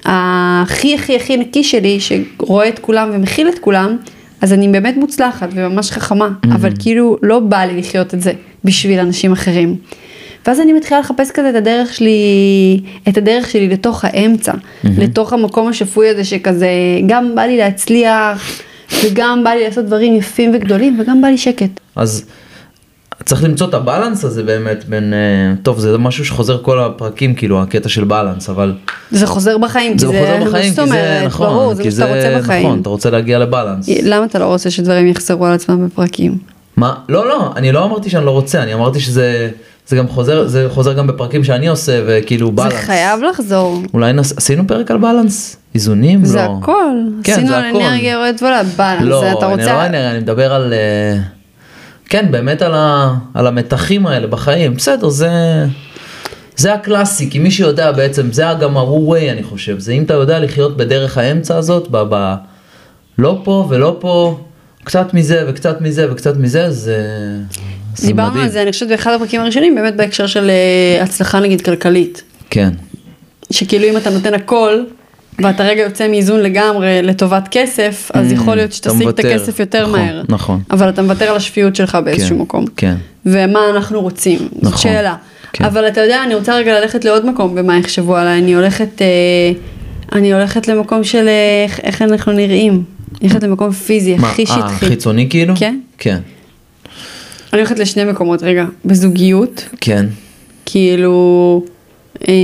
הכי הכי הכי נקי שלי, שרואה את כולם ומכיל את כולם, אז אני באמת מוצלחת וממש חכמה, אבל כאילו לא בא לי לחיות את זה בשביל אנשים אחרים. ואז אני מתחילה לחפש כזה את הדרך שלי, את הדרך שלי לתוך האמצע, לתוך המקום השפוי הזה שכזה, גם בא לי להצליח, וגם בא לי לעשות דברים יפים וגדולים, וגם בא לי שקט. אז צריך למצוא את הבלנס הזה באמת בין, אה, טוב זה משהו שחוזר כל הפרקים כאילו הקטע של בלנס אבל זה חוזר בחיים, זה זה, חוזר בחיים כי זה נכון, ברור, זה מה שאתה רוצה בחיים. נכון, אתה רוצה להגיע לבלנס. למה אתה לא רוצה שדברים יחזרו על עצמם בפרקים? מה? לא לא, אני לא אמרתי שאני לא רוצה, אני אמרתי שזה זה גם חוזר, זה חוזר גם בפרקים שאני עושה וכאילו בלנס. זה חייב לחזור. אולי נס... עשינו פרק על בלנס? איזונים? זה לא. הכל. כן, עשינו זה על הכל. אנרגיה יורדת ועולה, בלנס, לא, זה אתה אני רוצה... לא אנרגיה, אני מדבר על... אה, כן, באמת על, ה... על המתחים האלה בחיים. בסדר, זה... זה הקלאסי, כי מי שיודע בעצם, זה גם ה-way אני חושב, זה אם אתה יודע לחיות בדרך האמצע הזאת, ב... ב... לא פה ולא פה, קצת מזה וקצת מזה וקצת מזה, זה... דיברנו מדהים. על זה, אני חושבת, באחד הפרקים הראשונים, באמת בהקשר של אה, הצלחה נגיד כלכלית. כן, שכאילו אם אתה נותן הכל, ואתה רגע יוצא מאיזון לגמרי לטובת כסף, אז Mm, יכול להיות שתשיג את. הכסף יותר נכון, מהר. נכון. אבל אתה מוותר על השפיות שלך באיזשהו כן, מקום. כן. ומה אנחנו רוצים, זאת נכון, שאלה. כן. אבל אתה יודע, אני רוצה רגע ללכת לעוד מקום במה יחשבו עליי, אני הולכת, אה, אני הולכת למקום של אה, איך, איך אנחנו נראים. אני הולכת למקום פיזי, מה, הכי אה, שטחי. חיצוני כאילו? כן. כן, אני הולכת לשני מקומות, רגע, בזוגיות, כן. כאילו, אה,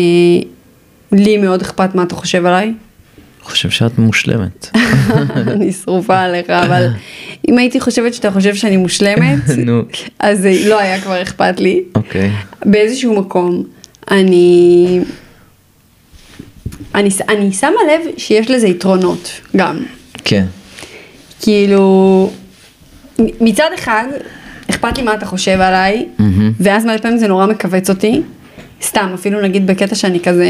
לי מאוד אכפת מה אתה חושב עליי. חושב שאת מושלמת. אני שרופה עליך, אבל אם הייתי חושבת שאתה חושב שאני מושלמת. אז אה, לא היה כבר אכפת לי. אוקיי. באיזשהו מקום, אני... אני, אני שמה לב שיש לזה יתרונות גם. כן. כאילו, מצד אחד, אכפת לי מה אתה חושב עליי, מהמם. ואז מלא פעמים זה נורא מכווץ אותי. סתם, אפילו נגיד בקטע שאני כזה,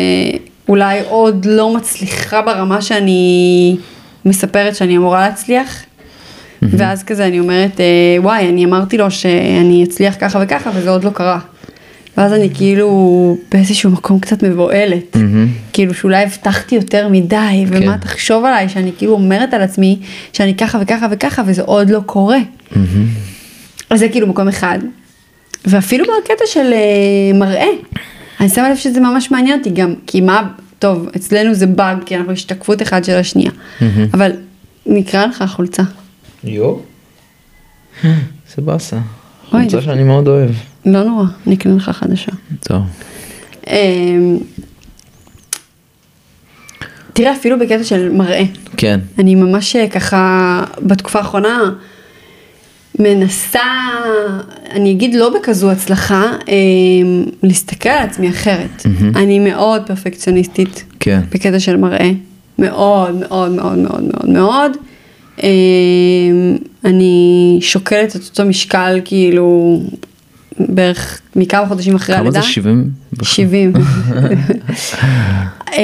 אולי עוד לא מצליחה ברמה שאני מספרת שאני אמורה להצליח. ואז כזה אני אומרת, אה, וואי, אני אמרתי לו שאני אצליח ככה וככה, וזה עוד לא קרה. ואז אני כאילו באיזשהו מקום קצת מבוהלת. מהמם. כאילו שאולי הבטחתי יותר מדי, כן. ומה תחשוב עליי, שאני כאילו אומרת על עצמי שאני ככה וככה וככה, וזה עוד לא קורה. אז זה כאילו מקום אחד. ואפילו בקטע של אה, מראה, אני שמה לב שזה ממש מעניין אותי גם, כי מה, טוב, אצלנו זה באג, כי אנחנו השתקפות אחד של השנייה. אבל נקרא לך חולצה. יו. זה באסה. חולצה שאני מאוד אוהב. לא נורא, נקנה לך חדשה. טוב. אמ, תראה, אפילו בקטע של מראה. כן. אני ממש אה, ככה בתקופה האחרונה מנסה, אני אגיד לא בכזו הצלחה, אה, להסתכל על עצמי אחרת. אני מאוד פרפקציוניסטית כן. בקטע של מראה, מאוד מאוד מאוד מאוד מאוד מאוד. אה, אני שוקלת את אותו משקל כאילו בערך מכמה חודשים אחרי כמה הלידה. זה 70? 70. אמ,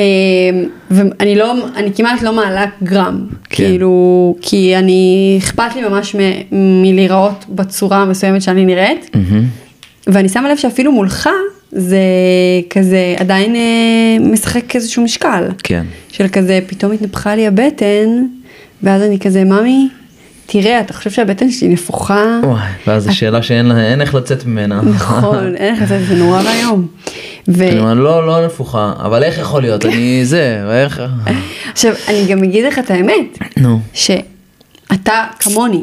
ואני לא, אני כמעט לא מעלה גרם, כן. כאילו, כי אני, אכפת לי ממש מ- מלהיראות בצורה המסוימת שאני נראית. ואני שמה לב שאפילו מולך זה כזה עדיין אה, משחק איזשהו משקל, כן. של כזה פתאום התנפחה לי הבטן, ואז אני כזה, ממי, תראה, אתה חושב שהבטן שלי נפוחה? וואי, ואז זו שאלה שאין לה- אין איך לצאת ממנה. נכון, אין לך את זה, זה נורא ואיום. ו- כאילו, לא, לא נפוחה, אבל איך יכול להיות? אני זה, איך... עכשיו, אני גם אגיד לך את האמת, נו. שאתה כמוני,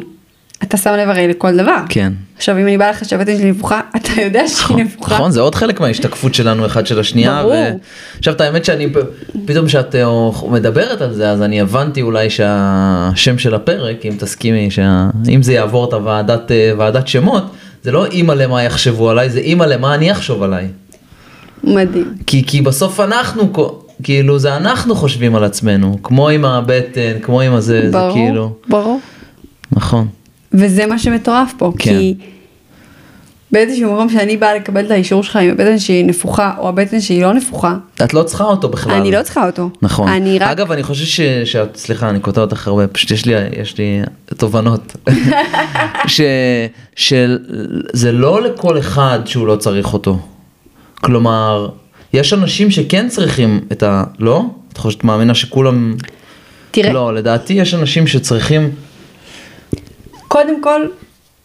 אתה שם לב הרי לכל דבר. כן. עכשיו, אם אני באה לך שהבטן שלי נפוחה, אתה יודע שהיא נפוחה. נכון, זה עוד חלק מההשתקפות שלנו אחד של השנייה. ברור. ו... עכשיו, את האמת שאני, פתאום כשאת אה, מדברת על זה, אז אני הבנתי אולי שהשם של הפרק, אם תסכימי, שה... אם זה יעבור את הוועדת אה, ועדת שמות, זה לא אימא למה יחשבו עליי, זה אימא למה אני אחשוב עליי. מדהים. כי, כי בסוף אנחנו, כאילו, זה אנחנו חושבים על עצמנו, כמו עם הבטן, כמו עם הזה, זה ברור, כאילו, ברור. נכון. וזה מה שמטורף פה, כן. כי באיזשהו מקום שאני באה לקבל את האישור שלך עם הבטן שהיא נפוחה, או הבטן שהיא לא נפוחה, את לא צריכה אותו בכלל. אני לא צריכה אותו. נכון. אני רק... אגב, אני חושב ש... שאת, סליחה, אני קוטע אותך הרבה, פשוט יש לי, יש לי תובנות. ש... שזה לא לכל אחד שהוא לא צריך אותו. כלומר, יש אנשים שכן צריכים את ה... לא? את חושבת, מאמינה שכולם... תראה, לא, לדעתי יש אנשים שצריכים... קודם כל,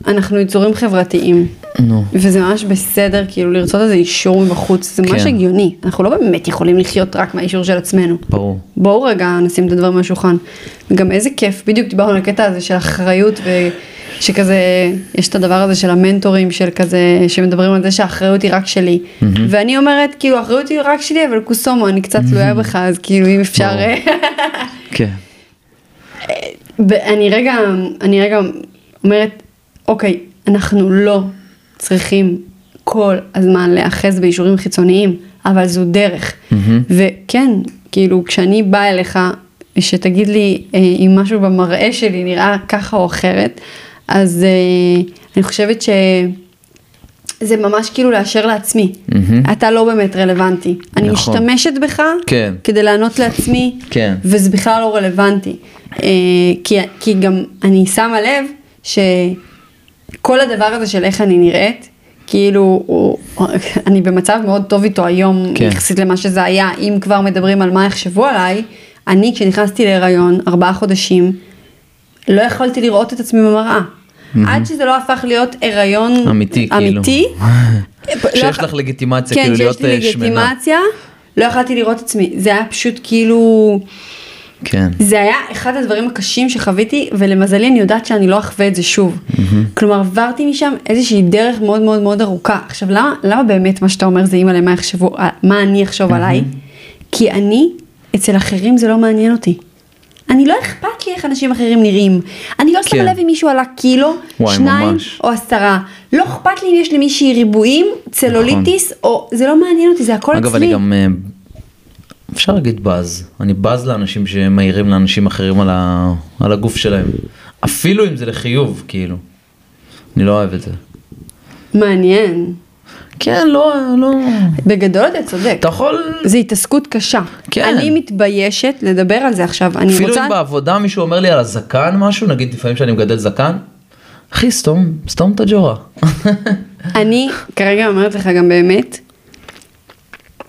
אנחנו יצורים חברתיים. נו. וזה ממש בסדר, כאילו לרצות איזה אישור מבחוץ, זה ממש כן. הגיוני. אנחנו לא באמת יכולים לחיות רק מהאישור של עצמנו. ברור. בואו רגע נשים את הדברים על השולחן. וגם איזה כיף, בדיוק דיברנו על הקטע הזה של אחריות, ושכזה, יש את הדבר הזה של המנטורים, של כזה, שמדברים על זה שהאחריות היא רק שלי. ואני אומרת, כאילו, האחריות היא רק שלי, אבל קוסומו, אני קצת תלויה בך, אז כאילו, אם אפשר... ברור. כן. אני רגע, אני רגע אומרת, אוקיי, אנחנו לא צריכים כל הזמן להיאחז באישורים חיצוניים, אבל זו דרך. וכן, כאילו, כשאני באה אליך, שתגיד לי אה, אם משהו במראה שלי נראה ככה או אחרת, אז אה, אני חושבת שזה ממש כאילו לאשר לעצמי. מהמם. אתה לא באמת רלוונטי. אני נכון. משתמשת בך כן. כדי לענות לעצמי, כן. וזה בכלל לא רלוונטי. אה, כי, כי גם אני שמה לב שכל הדבר הזה של איך אני נראית, כאילו, הוא, אני במצב מאוד טוב איתו היום, כן. יחסית למה שזה היה, אם כבר מדברים על מה יחשבו עליי, אני כשנכנסתי להיריון, ארבעה חודשים, לא יכולתי לראות את עצמי במראה. עד שזה לא הפך להיות הריון אמיתי, כאילו. אמיתי. לא שיש לך לגיטימציה, כן, כאילו להיות שיש לי אה, שמנה. לגיטימציה, לא יכלתי לראות את עצמי. זה היה פשוט כאילו, כן. זה היה אחד הדברים הקשים שחוויתי, ולמזלי אני יודעת שאני לא אחווה את זה שוב. כלומר, עברתי משם איזושהי דרך מאוד מאוד מאוד ארוכה. עכשיו, למה, למה באמת מה שאתה אומר זה אימא למה יחשבו, מה אני אחשוב עליי? כי אני, אצל אחרים זה לא מעניין אותי. אני לא אכפת לי איך אנשים אחרים נראים. אני לא שמה כן. לב אם מישהו עלה קילו, וואי, שניים ממש. או עשרה. לא אכפת לי אם יש למישהי ריבועים, צלוליטיס, או זה לא מעניין אותי, זה הכל אגב, אצלי. אני גם, אה, אפשר להגיד בז. אני בז לאנשים שמעירים לאנשים אחרים על, ה... על הגוף שלהם. אפילו אם זה לחיוב, כאילו. אני לא אוהב את זה. מעניין. כן, לא, לא. בגדול אתה צודק. אתה יכול... זו התעסקות קשה. כן. אני מתביישת לדבר על זה עכשיו. אני אפילו רוצה... אם בעבודה מישהו אומר לי על הזקן משהו, נגיד לפעמים שאני מגדל זקן, אחי, סתום, סתום את הג'ורה. אני כרגע אומרת לך גם באמת,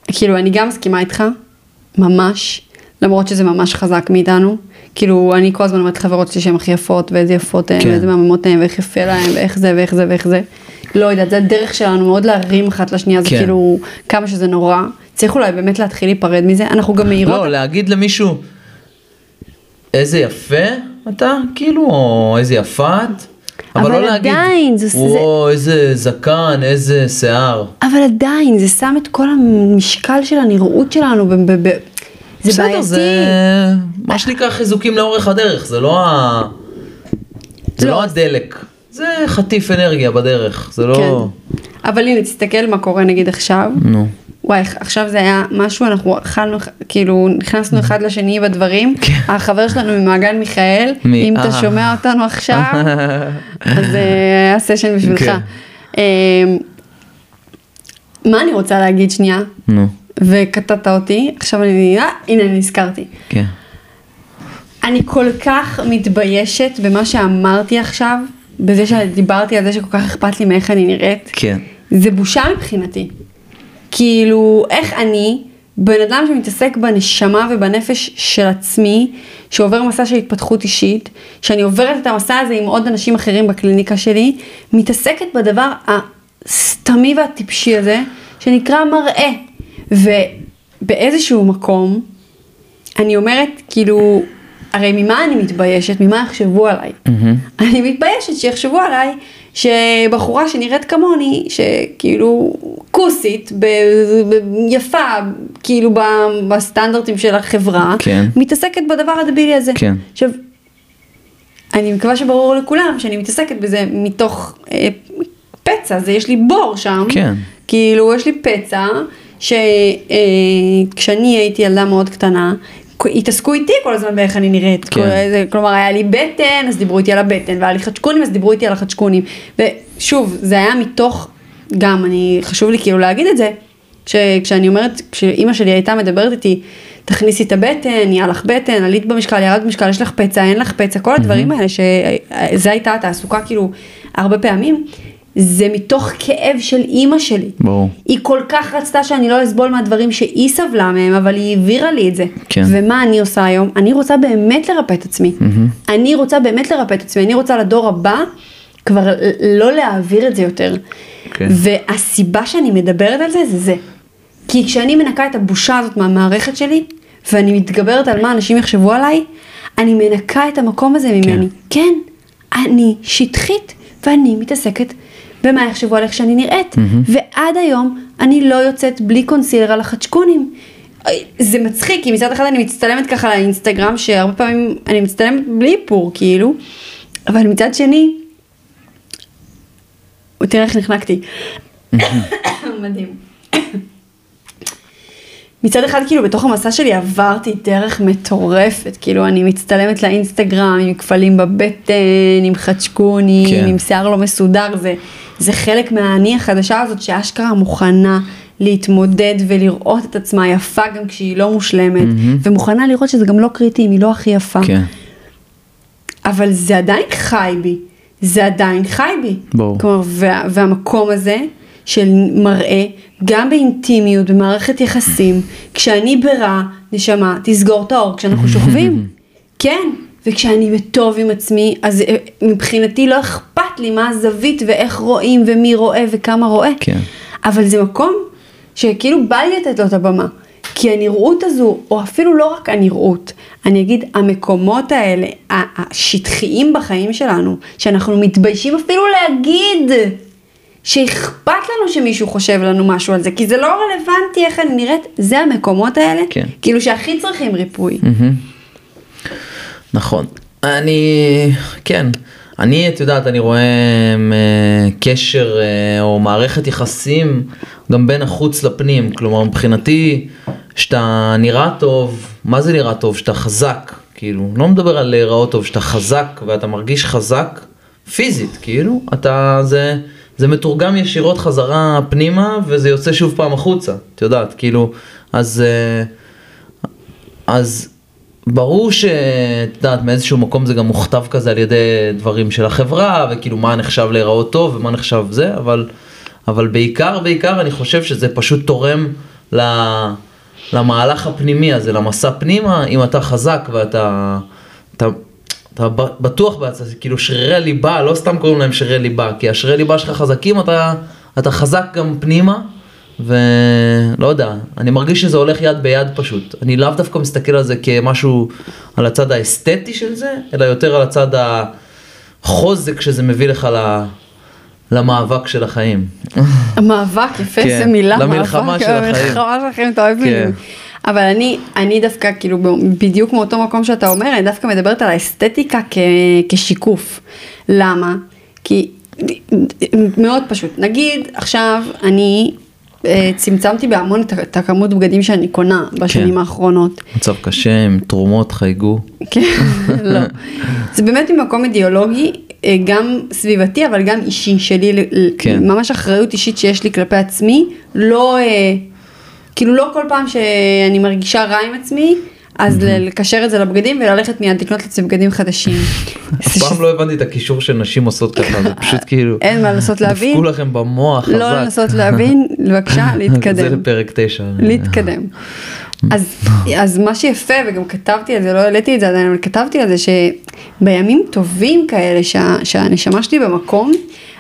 כאילו אני גם מסכימה איתך, ממש, למרות שזה ממש חזק מאיתנו. כאילו אני כל הזמן אומרת לחברות שלי שהן הכי יפות, ואיזה יפות הן, כן. ואיזה מהממות הן, ואיך יפה להן, ואיך זה, ואיך זה, ואיך זה. לא יודעת, זה הדרך שלנו מאוד להרים אחת לשנייה, זה כן. כאילו כמה שזה נורא. צריך אולי באמת להתחיל להיפרד מזה, אנחנו גם מהירות. לא, להגיד למישהו, איזה יפה אתה, כאילו, או איזה יפה את, אבל, אבל לא להגיד, עדיין, זה- זה- וואו, איזה זקן, איזה שיער. אבל עדיין, זה שם את כל המשקל של הנראות שלנו, ב- ב- ב- זה בסדר, בעייתי. זה מה שנקרא חיזוקים לאורך הדרך, זה לא ה... זה לא. לא הדלק, זה חטיף אנרגיה בדרך, זה לא... כן. אבל הנה, תסתכל מה קורה נגיד עכשיו. נו. וואי, עכשיו זה היה משהו, אנחנו אכלנו, כאילו, נכנסנו אחד לשני בדברים. כן. החבר שלנו ממעגן מיכאל, מי? אם אתה אה. שומע אותנו עכשיו, אז אה, היה סשן בשבילך. כן. אה, מה אני רוצה להגיד שנייה? וקטעת אותי, עכשיו אני, אה, הנה אני נזכרתי. כן. אני כל כך מתביישת במה שאמרתי עכשיו, בזה שדיברתי על זה שכל כך אכפת לי מאיך אני נראית. כן. זה בושה מבחינתי. כאילו, איך אני, בן אדם שמתעסק בנשמה ובנפש של עצמי, שעובר מסע של התפתחות אישית, שאני עוברת את המסע הזה עם עוד אנשים אחרים בקליניקה שלי, מתעסקת בדבר הסתמי והטיפשי הזה, שנקרא מראה. ובאיזשהו מקום, אני אומרת, כאילו, הרי ממה אני מתביישת? ממה יחשבו עליי? אני מתביישת שיחשבו עליי שבחורה שנראית כמוני, שכאילו כוסית, ב- ב- יפה, כאילו ב- בסטנדרטים של החברה, כן. מתעסקת בדבר הדבילי הזה. כן. עכשיו, אני מקווה שברור לכולם שאני מתעסקת בזה מתוך אה, פצע, זה יש לי בור שם. כן. כאילו, יש לי פצע, שכשאני הייתי ילדה מאוד קטנה, התעסקו איתי כל הזמן באיך אני נראית. כן. כל- כלומר, היה לי בטן, אז דיברו איתי על הבטן, והיה לי חדשקונים, אז דיברו איתי על החדשקונים. ושוב, זה היה מתוך, גם, אני, חשוב לי כאילו להגיד את זה, שכשאני אומרת, כשאימא שלי הייתה מדברת איתי, תכניסי את הבטן, יהיה לך בטן, עלית במשקל, ירד במשקל, יש לך פצע, אין לך פצע, כל הדברים האלה, שזה הייתה התעסוקה כאילו הרבה פעמים, זה מתוך כאב של אימא שלי. ברור. היא כל כך רצתה שאני לא אסבול מהדברים שהיא סבלה מהם, אבל היא העבירה לי את זה. כן. ומה אני עושה היום? אני רוצה באמת לרפא את עצמי. אני רוצה באמת לרפא את עצמי, אני רוצה לדור הבא כבר לא להעביר את זה יותר. כן. והסיבה שאני מדברת על זה, זה זה. כי כשאני מנקה את הבושה הזאת מהמערכת שלי, ואני מתגברת על מה אנשים יחשבו עליי, אני מנקה את המקום הזה ממני. כן, אני שטחית, ואני מתעסקת במה יחשבו על איך שאני נראית. ועד היום אני לא יוצאת בלי קונסילר על החדשקונים. זה מצחיק, כי מצד אחד אני מצטלמת ככה לאינסטגרם, שהרבה פעמים אני מצטלמת בלי איפור, כאילו, אבל מצד שני, תראה איך נחנקתי. מדהים. מצד אחד כאילו בתוך המסע שלי עברתי דרך מטורפת, כאילו אני מצטלמת לאינסטגרם עם כפלים בבטן, עם חדשקונים, כן. עם שיער לא מסודר, זה, זה חלק מהאני החדשה הזאת שאשכרה מוכנה להתמודד ולראות את עצמה יפה גם כשהיא לא מושלמת, ומוכנה לראות שזה גם לא קריטי אם היא לא הכי יפה. כן. אבל זה עדיין חי בי, זה עדיין חי בי. ברור. כלומר, וה, והמקום הזה של מראה, גם באינטימיות, במערכת יחסים, כשאני ברע, נשמה, תסגור את האור כשאנחנו שוכבים. כן, וכשאני בטוב עם עצמי, אז אה, מבחינתי לא אכפת לי מה הזווית ואיך רואים ומי רואה וכמה רואה. כן. אבל זה מקום שכאילו בא לי לתת לו את הבמה. כי הנראות הזו, או אפילו לא רק הנראות, אני אגיד, המקומות האלה, השטחיים בחיים שלנו, שאנחנו מתביישים אפילו להגיד שאכפת לנו שמישהו חושב לנו משהו על זה, כי זה לא רלוונטי איך אני נראית, זה המקומות האלה, כן. כאילו שהכי צריכים ריפוי. נכון. אני, כן, אני, את יודעת, אני רואה אה, קשר אה, או מערכת יחסים גם בין החוץ לפנים. כלומר, מבחינתי, שאתה נראה טוב, מה זה נראה טוב? שאתה חזק, כאילו, לא מדבר על להיראות טוב, שאתה חזק ואתה מרגיש חזק פיזית, כאילו, אתה, זה, זה מתורגם ישירות חזרה פנימה וזה יוצא שוב פעם החוצה, את יודעת, כאילו, אז, אה, אז ברור שאת יודעת, מאיזשהו מקום זה גם מוכתב כזה על ידי דברים של החברה, וכאילו מה נחשב להיראות טוב ומה נחשב זה, אבל, אבל בעיקר, בעיקר אני חושב שזה פשוט תורם ל... למהלך הפנימי הזה, למסע פנימה, אם אתה חזק ואתה אתה, אתה בטוח בעצמך, כאילו שרירי הליבה, לא סתם קוראים להם שרירי ליבה, כי השרירי ליבה שלך חזקים, אתה, אתה חזק גם פנימה, ולא יודע, אני מרגיש שזה הולך יד ביד פשוט. אני לאו דווקא מסתכל על זה כמשהו, על הצד האסתטי של זה, אלא יותר על הצד החוזק שזה מביא לך ל... למאבק של החיים. המאבק, יפה, כן, מילה, למלחמה מאבק, של החיים. המלחמה של החיים, אתה אוהב כן. מילים. אבל אני, אני דווקא, כאילו, בדיוק מאותו מקום שאתה אומר, אני דווקא מדברת על האסתטיקה כ, כשיקוף. למה? כי מאוד פשוט. נגיד, עכשיו אני אה, צמצמתי בהמון את, הכמות בגדים שאני קונה בשנים כן. האחרונות. מצב קשה, עם תרומות, חייגו. כן, לא. זה באמת ממקום אידיאולוגי, אה, גם סביבתי, אבל גם אישי שלי, כן. ממש אחריות אישית שיש לי כלפי עצמי, לא, אה, כאילו לא כל פעם שאני מרגישה רע עם עצמי, אז לקשר את זה לבגדים וללכת מיד לקנות לעצמי בגדים חדשים. אף פעם לא הבנתי את הקישור שנשים עושות ככה, זה פשוט כאילו, אין מה לנסות להבין, דפקו לכם במוח חזק. לא לנסות להבין, בבקשה זה להתקדם. לפרק תשע. להתקדם. אז, אז מה שיפה, וגם כתבתי על זה, לא העליתי את זה עדיין, אבל כתבתי על זה שבימים טובים כאלה, שה, שהנשמה שלי במקום,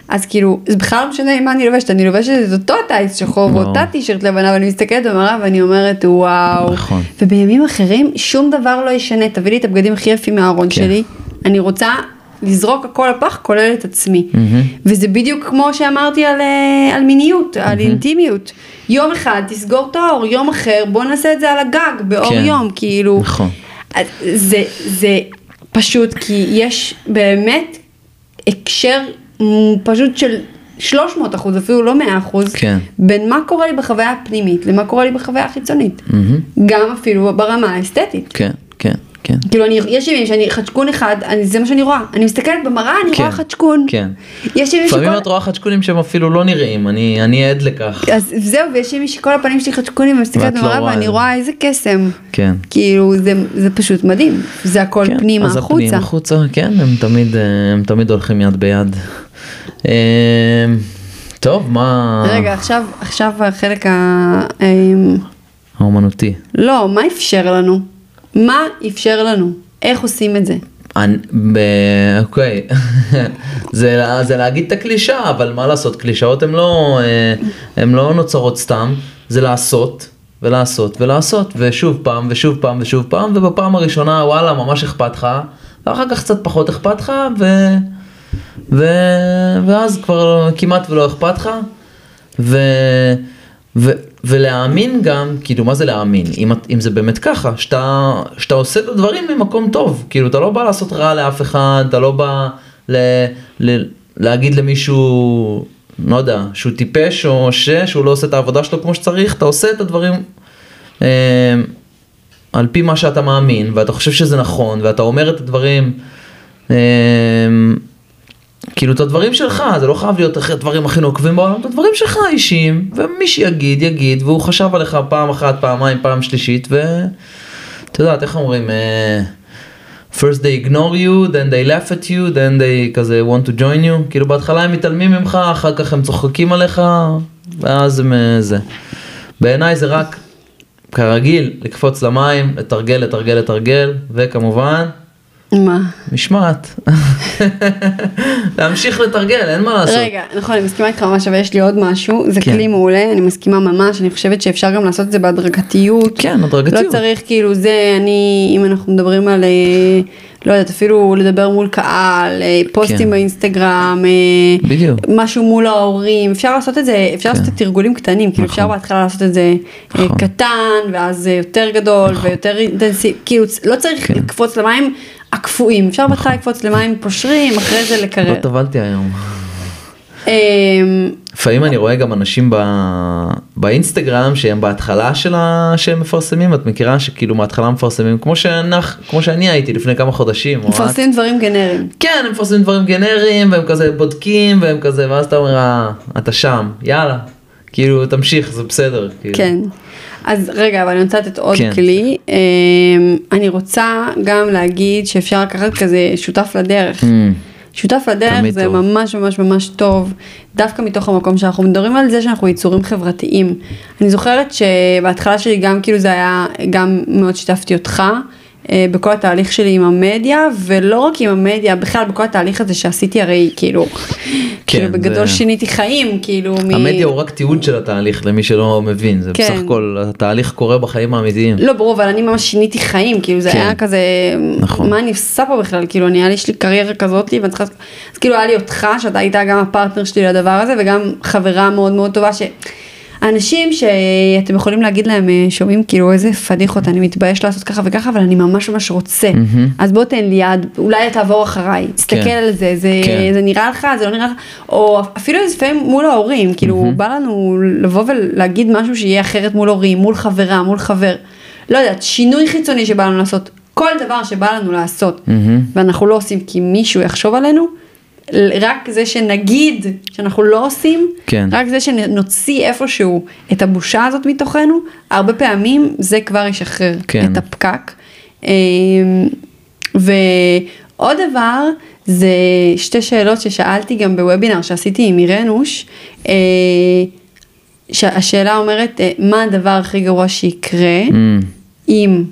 אז כאילו, זה בכלל לא משנה מה אני לובשת, אני לובשת את אותו טייס שחור. ואותה טישרט לבנה, ואני מסתכלת במראה ואני אומרת, וואו. נכון. ובימים אחרים, שום דבר לא ישנה, תביא לי את הבגדים הכי יפים מהארון כן. שלי, אני רוצה לזרוק הכל לפח, כולל את עצמי. מהמם. וזה בדיוק כמו שאמרתי על, אה, על מיניות, על אינטימיות. יום אחד תסגור את האור, יום אחר בוא נעשה את זה על הגג, באור כן. יום, כאילו. נכון. זה, זה פשוט כי יש באמת הקשר פשוט של 300 אחוז, אפילו לא 100 אחוז, כן. בין מה קורה לי בחוויה הפנימית למה קורה לי בחוויה החיצונית. מהמם. גם אפילו ברמה האסתטית. כן, כן, כן. כאילו אני, יש ימים שאני חדשקון אחד, אני, זה מה שאני רואה, אני מסתכלת במראה, אני כן, רואה חדשקון. כן. יש ימים לפעמים שכל... את רואה חדשקונים שהם אפילו לא נראים, אני אני עד לכך. אז זהו, ויש ימים שכל הפנים שלי חדשקונים, ואני מסתכלת לא במראה רואה ואני זה. רואה איזה קסם. כן. כאילו, זה, זה פשוט מדהים. זה הכל כן, פנימה, אז החוצה. הפנים החוצה, כן, הם תמיד, אה, הם תמיד הולכים יד ביד. אה, טוב, מה... רגע, עכשיו, עכשיו החלק ה... אמ, האומנותי. לא, מה אפשר לנו? מה אפשר לנו? איך עושים את זה? אוקיי, זה, זה להגיד את הקלישאה, אבל מה לעשות, קלישאות הן לא, אה, לא נוצרות סתם, זה לעשות ולעשות ולעשות, ושוב פעם ושוב פעם ושוב פעם, ובפעם הראשונה וואלה ממש אכפת לך, ואחר כך קצת פחות אכפת לך, ו, ו, ואז כבר כמעט ולא אכפת לך, ו, ו, ולהאמין גם, כאילו מה זה להאמין, אם, אם זה באמת ככה, שאתה, שאתה עושה את הדברים ממקום טוב, כאילו אתה לא בא לעשות רע לאף אחד, אתה לא בא ל, ל, להגיד למישהו, לא יודע, שהוא טיפש או ש, שהוא לא עושה את העבודה שלו כמו שצריך, אתה עושה את הדברים אה, על פי מה שאתה מאמין, ואתה חושב שזה נכון, ואתה אומר את הדברים, אה, כאילו את הדברים שלך, זה לא חייב להיות אחרי הדברים הכי נוקבים בעולם, את הדברים שלך אישיים, ומי שיגיד יגיד, והוא חשב עליך פעם אחת, פעמיים, פעם שלישית, ואת יודעת, איך אומרים, אה, first they ignore you, then they laugh at you, then they כזה want to join you, כאילו בהתחלה הם מתעלמים ממך, אחר כך הם צוחקים עליך, ואז הם אה, זה. בעיניי זה רק, כרגיל, לקפוץ למים, לתרגל, לתרגל, לתרגל, וכמובן, מה? משמעת. להמשיך לתרגל, אין מה לעשות. רגע, נכון, אני מסכימה איתך ממש, אבל יש לי עוד משהו, זה כן. כלי מעולה, אני מסכימה ממש, אני חושבת שאפשר גם לעשות את זה בהדרגתיות. כן, הדרגתיות. לא צריך כאילו זה, אני, אם אנחנו מדברים על, אה, לא יודעת, אפילו לדבר מול קהל, אה, פוסטים כן. באינסטגרם, אה, בדיוק. משהו מול ההורים, אפשר לעשות את זה, אפשר לעשות כן. את תרגולים קטנים, כאילו נכון. אפשר בהתחלה לעשות את זה נכון. קטן, ואז יותר גדול, ויותר אינטנסיבי, כאילו לא צריך כן. לקפוץ למים הקפואים, אפשר בהתחלה לקפוץ למים פושרים, אחרי זה לא לקרר. טבלתי היום. אמ, לפעמים אני רואה גם אנשים. באינסטגרם שהם בהתחלה של ה... שהם מפרסמים, את מכירה שכאילו מההתחלה מפרסמים כמו, שאנח... כמו שאני הייתי לפני כמה חודשים. מפרסמים דברים גנריים. כן, הם מפרסמים דברים גנריים והם כזה בודקים והם כזה, ואז אתה אומר, "אה, אתה שם, יאללה, כאילו תמשיך, זה בסדר. כאילו. כן. אז רגע, אבל אני רוצה לתת עוד כן. כלי. אמ, אני רוצה גם להגיד שאפשר לקחת כזה שותף לדרך. Mm, שותף לדרך זה טוב. ממש ממש ממש טוב, דווקא מתוך המקום שאנחנו מדברים על זה שאנחנו יצורים חברתיים. אני זוכרת שבהתחלה שלי גם כאילו זה היה, גם מאוד שיתפתי אותך. אה, בכל התהליך שלי עם המדיה, ולא רק עם המדיה, בכלל בכל התהליך הזה שעשיתי הרי כאילו, כאילו בגדול זה- שיניתי חיים, כאילו מ... המדיה הוא רק תיעוד של התהליך למי שלא מבין, זה כן. בסך הכל התהליך קורה בחיים האמיתיים. לא ברור, אבל אני ממש שיניתי חיים, כאילו זה כן. היה כזה, נכון. מה אני עושה פה בכלל, כאילו אני, לי, יש לי קריירה כזאת, ואני צריכה, אז כאילו היה לי אותך, שאתה היית גם הפרטנר שלי לדבר הזה, וגם חברה מאוד מאוד טובה, שאנשים שאתם יכולים להגיד להם, אה, שומעים כאילו איזה פדיחות, אני מתבייש לעשות ככה וככה, אבל אני ממש ממש רוצה, אז בוא תן לי יד, אולי תעבור אחריי, תסתכל כן. על זה, זה, כן. זה נראה לך, זה לא נראה לך, או אפילו לפעמים מול ההורים, כאילו בא לנו לבוא ולהגיד משהו שיהיה אחרת מול הורים, מול חברה, מול חבר, לא יודעת, שינוי חיצוני שבא לנו לעשות, כל דבר שבא לנו לעשות, ואנחנו לא עושים כי מישהו יחשוב עלינו, רק זה שנגיד שאנחנו לא עושים, כן. רק זה שנוציא איפשהו את הבושה הזאת מתוכנו, הרבה פעמים זה כבר ישחרר כן. את הפקק. אמ, ועוד דבר, זה שתי שאלות ששאלתי גם בוובינר שעשיתי עם אירנוש. אה, שהשאלה אומרת, אה, מה הדבר הכי גרוע שיקרה Mm, אם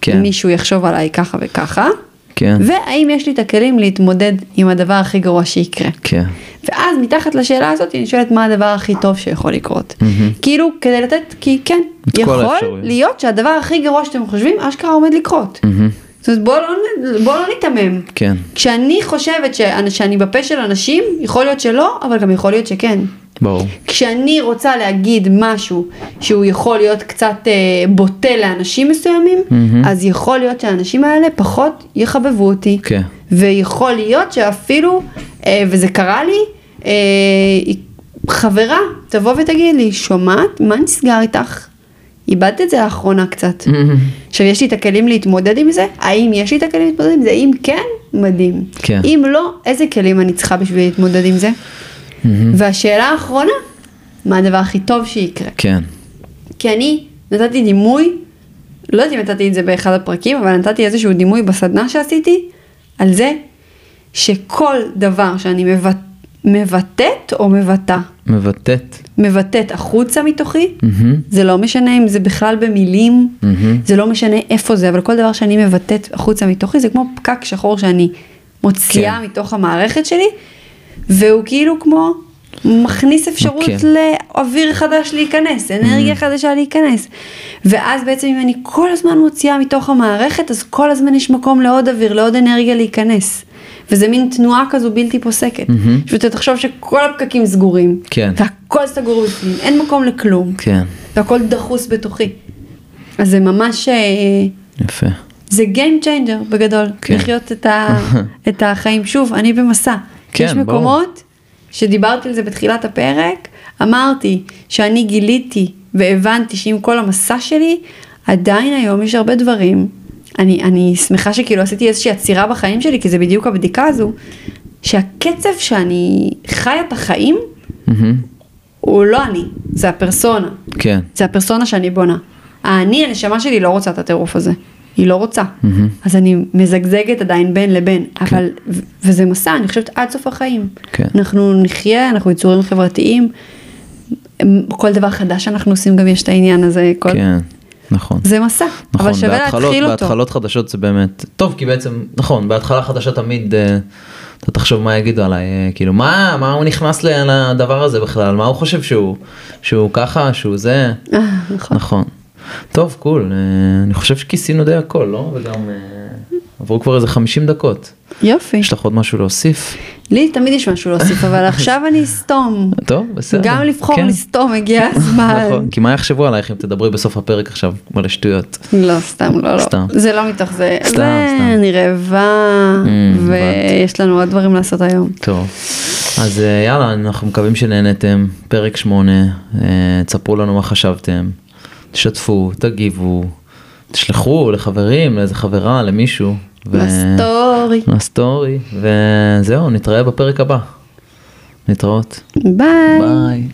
כן, מישהו יחשוב עליי ככה וככה, כן, והאם יש לי את הכלים להתמודד עם הדבר הכי גרוע שיקרה. כן, ואז מתחת לשאלה הזאת אני שואלת מה הדבר הכי טוב שיכול לקרות. כאילו כדי לתת, כי כן, יכול האפשרויות. להיות שהדבר הכי גרוע שאתם חושבים אשכרה עומד לקרות. זאת אומרת בואו לא, בוא לא ניתמם. כן, כשאני חושבת שאני, שאני בפה של אנשים, יכול להיות שלא, אבל גם יכול להיות שכן. ברור. כשאני רוצה להגיד משהו שהוא יכול להיות קצת אה, בוטה לאנשים מסוימים, אז יכול להיות שהאנשים האלה פחות יחבבו אותי. כן. ויכול להיות שאפילו, אה, וזה קרה לי, אה, חברה תבוא ותגיד לי, שומעת, מה נסגר איתך? איבדת את זה לאחרונה קצת. עכשיו יש לי את הכלים להתמודד עם זה? האם יש לי את הכלים להתמודד עם זה? אם כן, מדהים. כן. אם לא, איזה כלים אני צריכה בשביל להתמודד עם זה? והשאלה האחרונה, מה הדבר הכי טוב שיקרה? כן, כי אני נתתי דימוי, לא יודעת אם נתתי את זה באחד הפרקים, אבל נתתי איזשהו דימוי בסדנה שעשיתי, על זה שכל דבר שאני מבט... מבטאת או מבטא, מבטאת. מבטאת החוצה מתוכי, מהמם. זה לא משנה אם זה בכלל במילים, מהמם. זה לא משנה איפה זה, אבל כל דבר שאני מבטאת החוצה מתוכי זה כמו פקק שחור שאני מוציאה כן. מתוך המערכת שלי, והוא כאילו כמו מכניס אפשרות כן. לאוויר חדש להיכנס, אנרגיה חדשה להיכנס. ואז בעצם אם אני כל הזמן מוציאה מתוך המערכת, אז כל הזמן יש מקום לעוד אוויר, לעוד אנרגיה להיכנס. וזה מין תנועה כזו בלתי פוסקת. פשוט תחשוב שכל הפקקים סגורים, כן. והכל סגור בפנים, אין מקום לכלום. כן, והכל דחוס בתוכי. אז זה ממש, אה, יפה. זה Game Changer בגדול, כן. לחיות את, ה, את החיים. שוב, אני במסע. כן, יש ברור. מקומות שדיברתי על זה בתחילת הפרק, אמרתי שאני גיליתי והבנתי שעם כל המסע שלי, עדיין היום יש הרבה דברים. אני, אני שמחה שכאילו עשיתי איזושהי עצירה בחיים שלי, כי זה בדיוק הבדיקה הזו, שהקצב שאני חיה את החיים, מהמם. הוא לא אני, זה הפרסונה. כן, זה הפרסונה שאני בונה. האני, הנשמה שלי לא רוצה את הטירוף הזה. היא לא רוצה. אז אני מזגזגת עדיין בין לבין. אבל, ו- וזה מסע, אני חושבת עד סוף החיים. כן. אנחנו נחיה, אנחנו יצורים חברתיים. כל דבר חדש שאנחנו עושים גם יש את העניין הזה. כל... כן, נכון. זה מסע, אבל נכון, שווה בהתחלות, להתחיל אותו. בהתחלות חדשות זה באמת, טוב כי בעצם, נכון, בהתחלה חדשה תמיד, אה, אתה תחשוב מה יגידו עליי, אה, כאילו מה, מה הוא נכנס לדבר הזה בכלל, מה הוא חושב שהוא, שהוא ככה, שהוא זה, אה, נכון. נכון. טוב, קול, אה, אני חושב שכיסינו די הכל, לא? וגם, אה, עברו כבר איזה 50 דקות. יופי. יש לך עוד משהו להוסיף? לי תמיד יש משהו להוסיף, אבל עכשיו אני אסתום. טוב, בסדר. גם לבחור כן. לסתום הגיע הזמן. נכון, כי מה יחשבו עלייך אם תדברי בסוף הפרק עכשיו מלא שטויות? לא, סתם, לא, לא. סתם. זה לא מתוך זה. סתם, סתם. אני רעבה, Mm, ויש לנו עוד דברים לעשות היום. טוב, אז אה, יאללה, אנחנו מקווים שנהנתם, פרק שמונה, אה, תספרו לנו מה חשבתם, תשתפו, תגיבו, תשלחו לחברים, לאיזה חברה, למישהו. ו- בסטורי. לסטורי, וזהו, נתראה בפרק הבא. נתראות. ביי. ביי.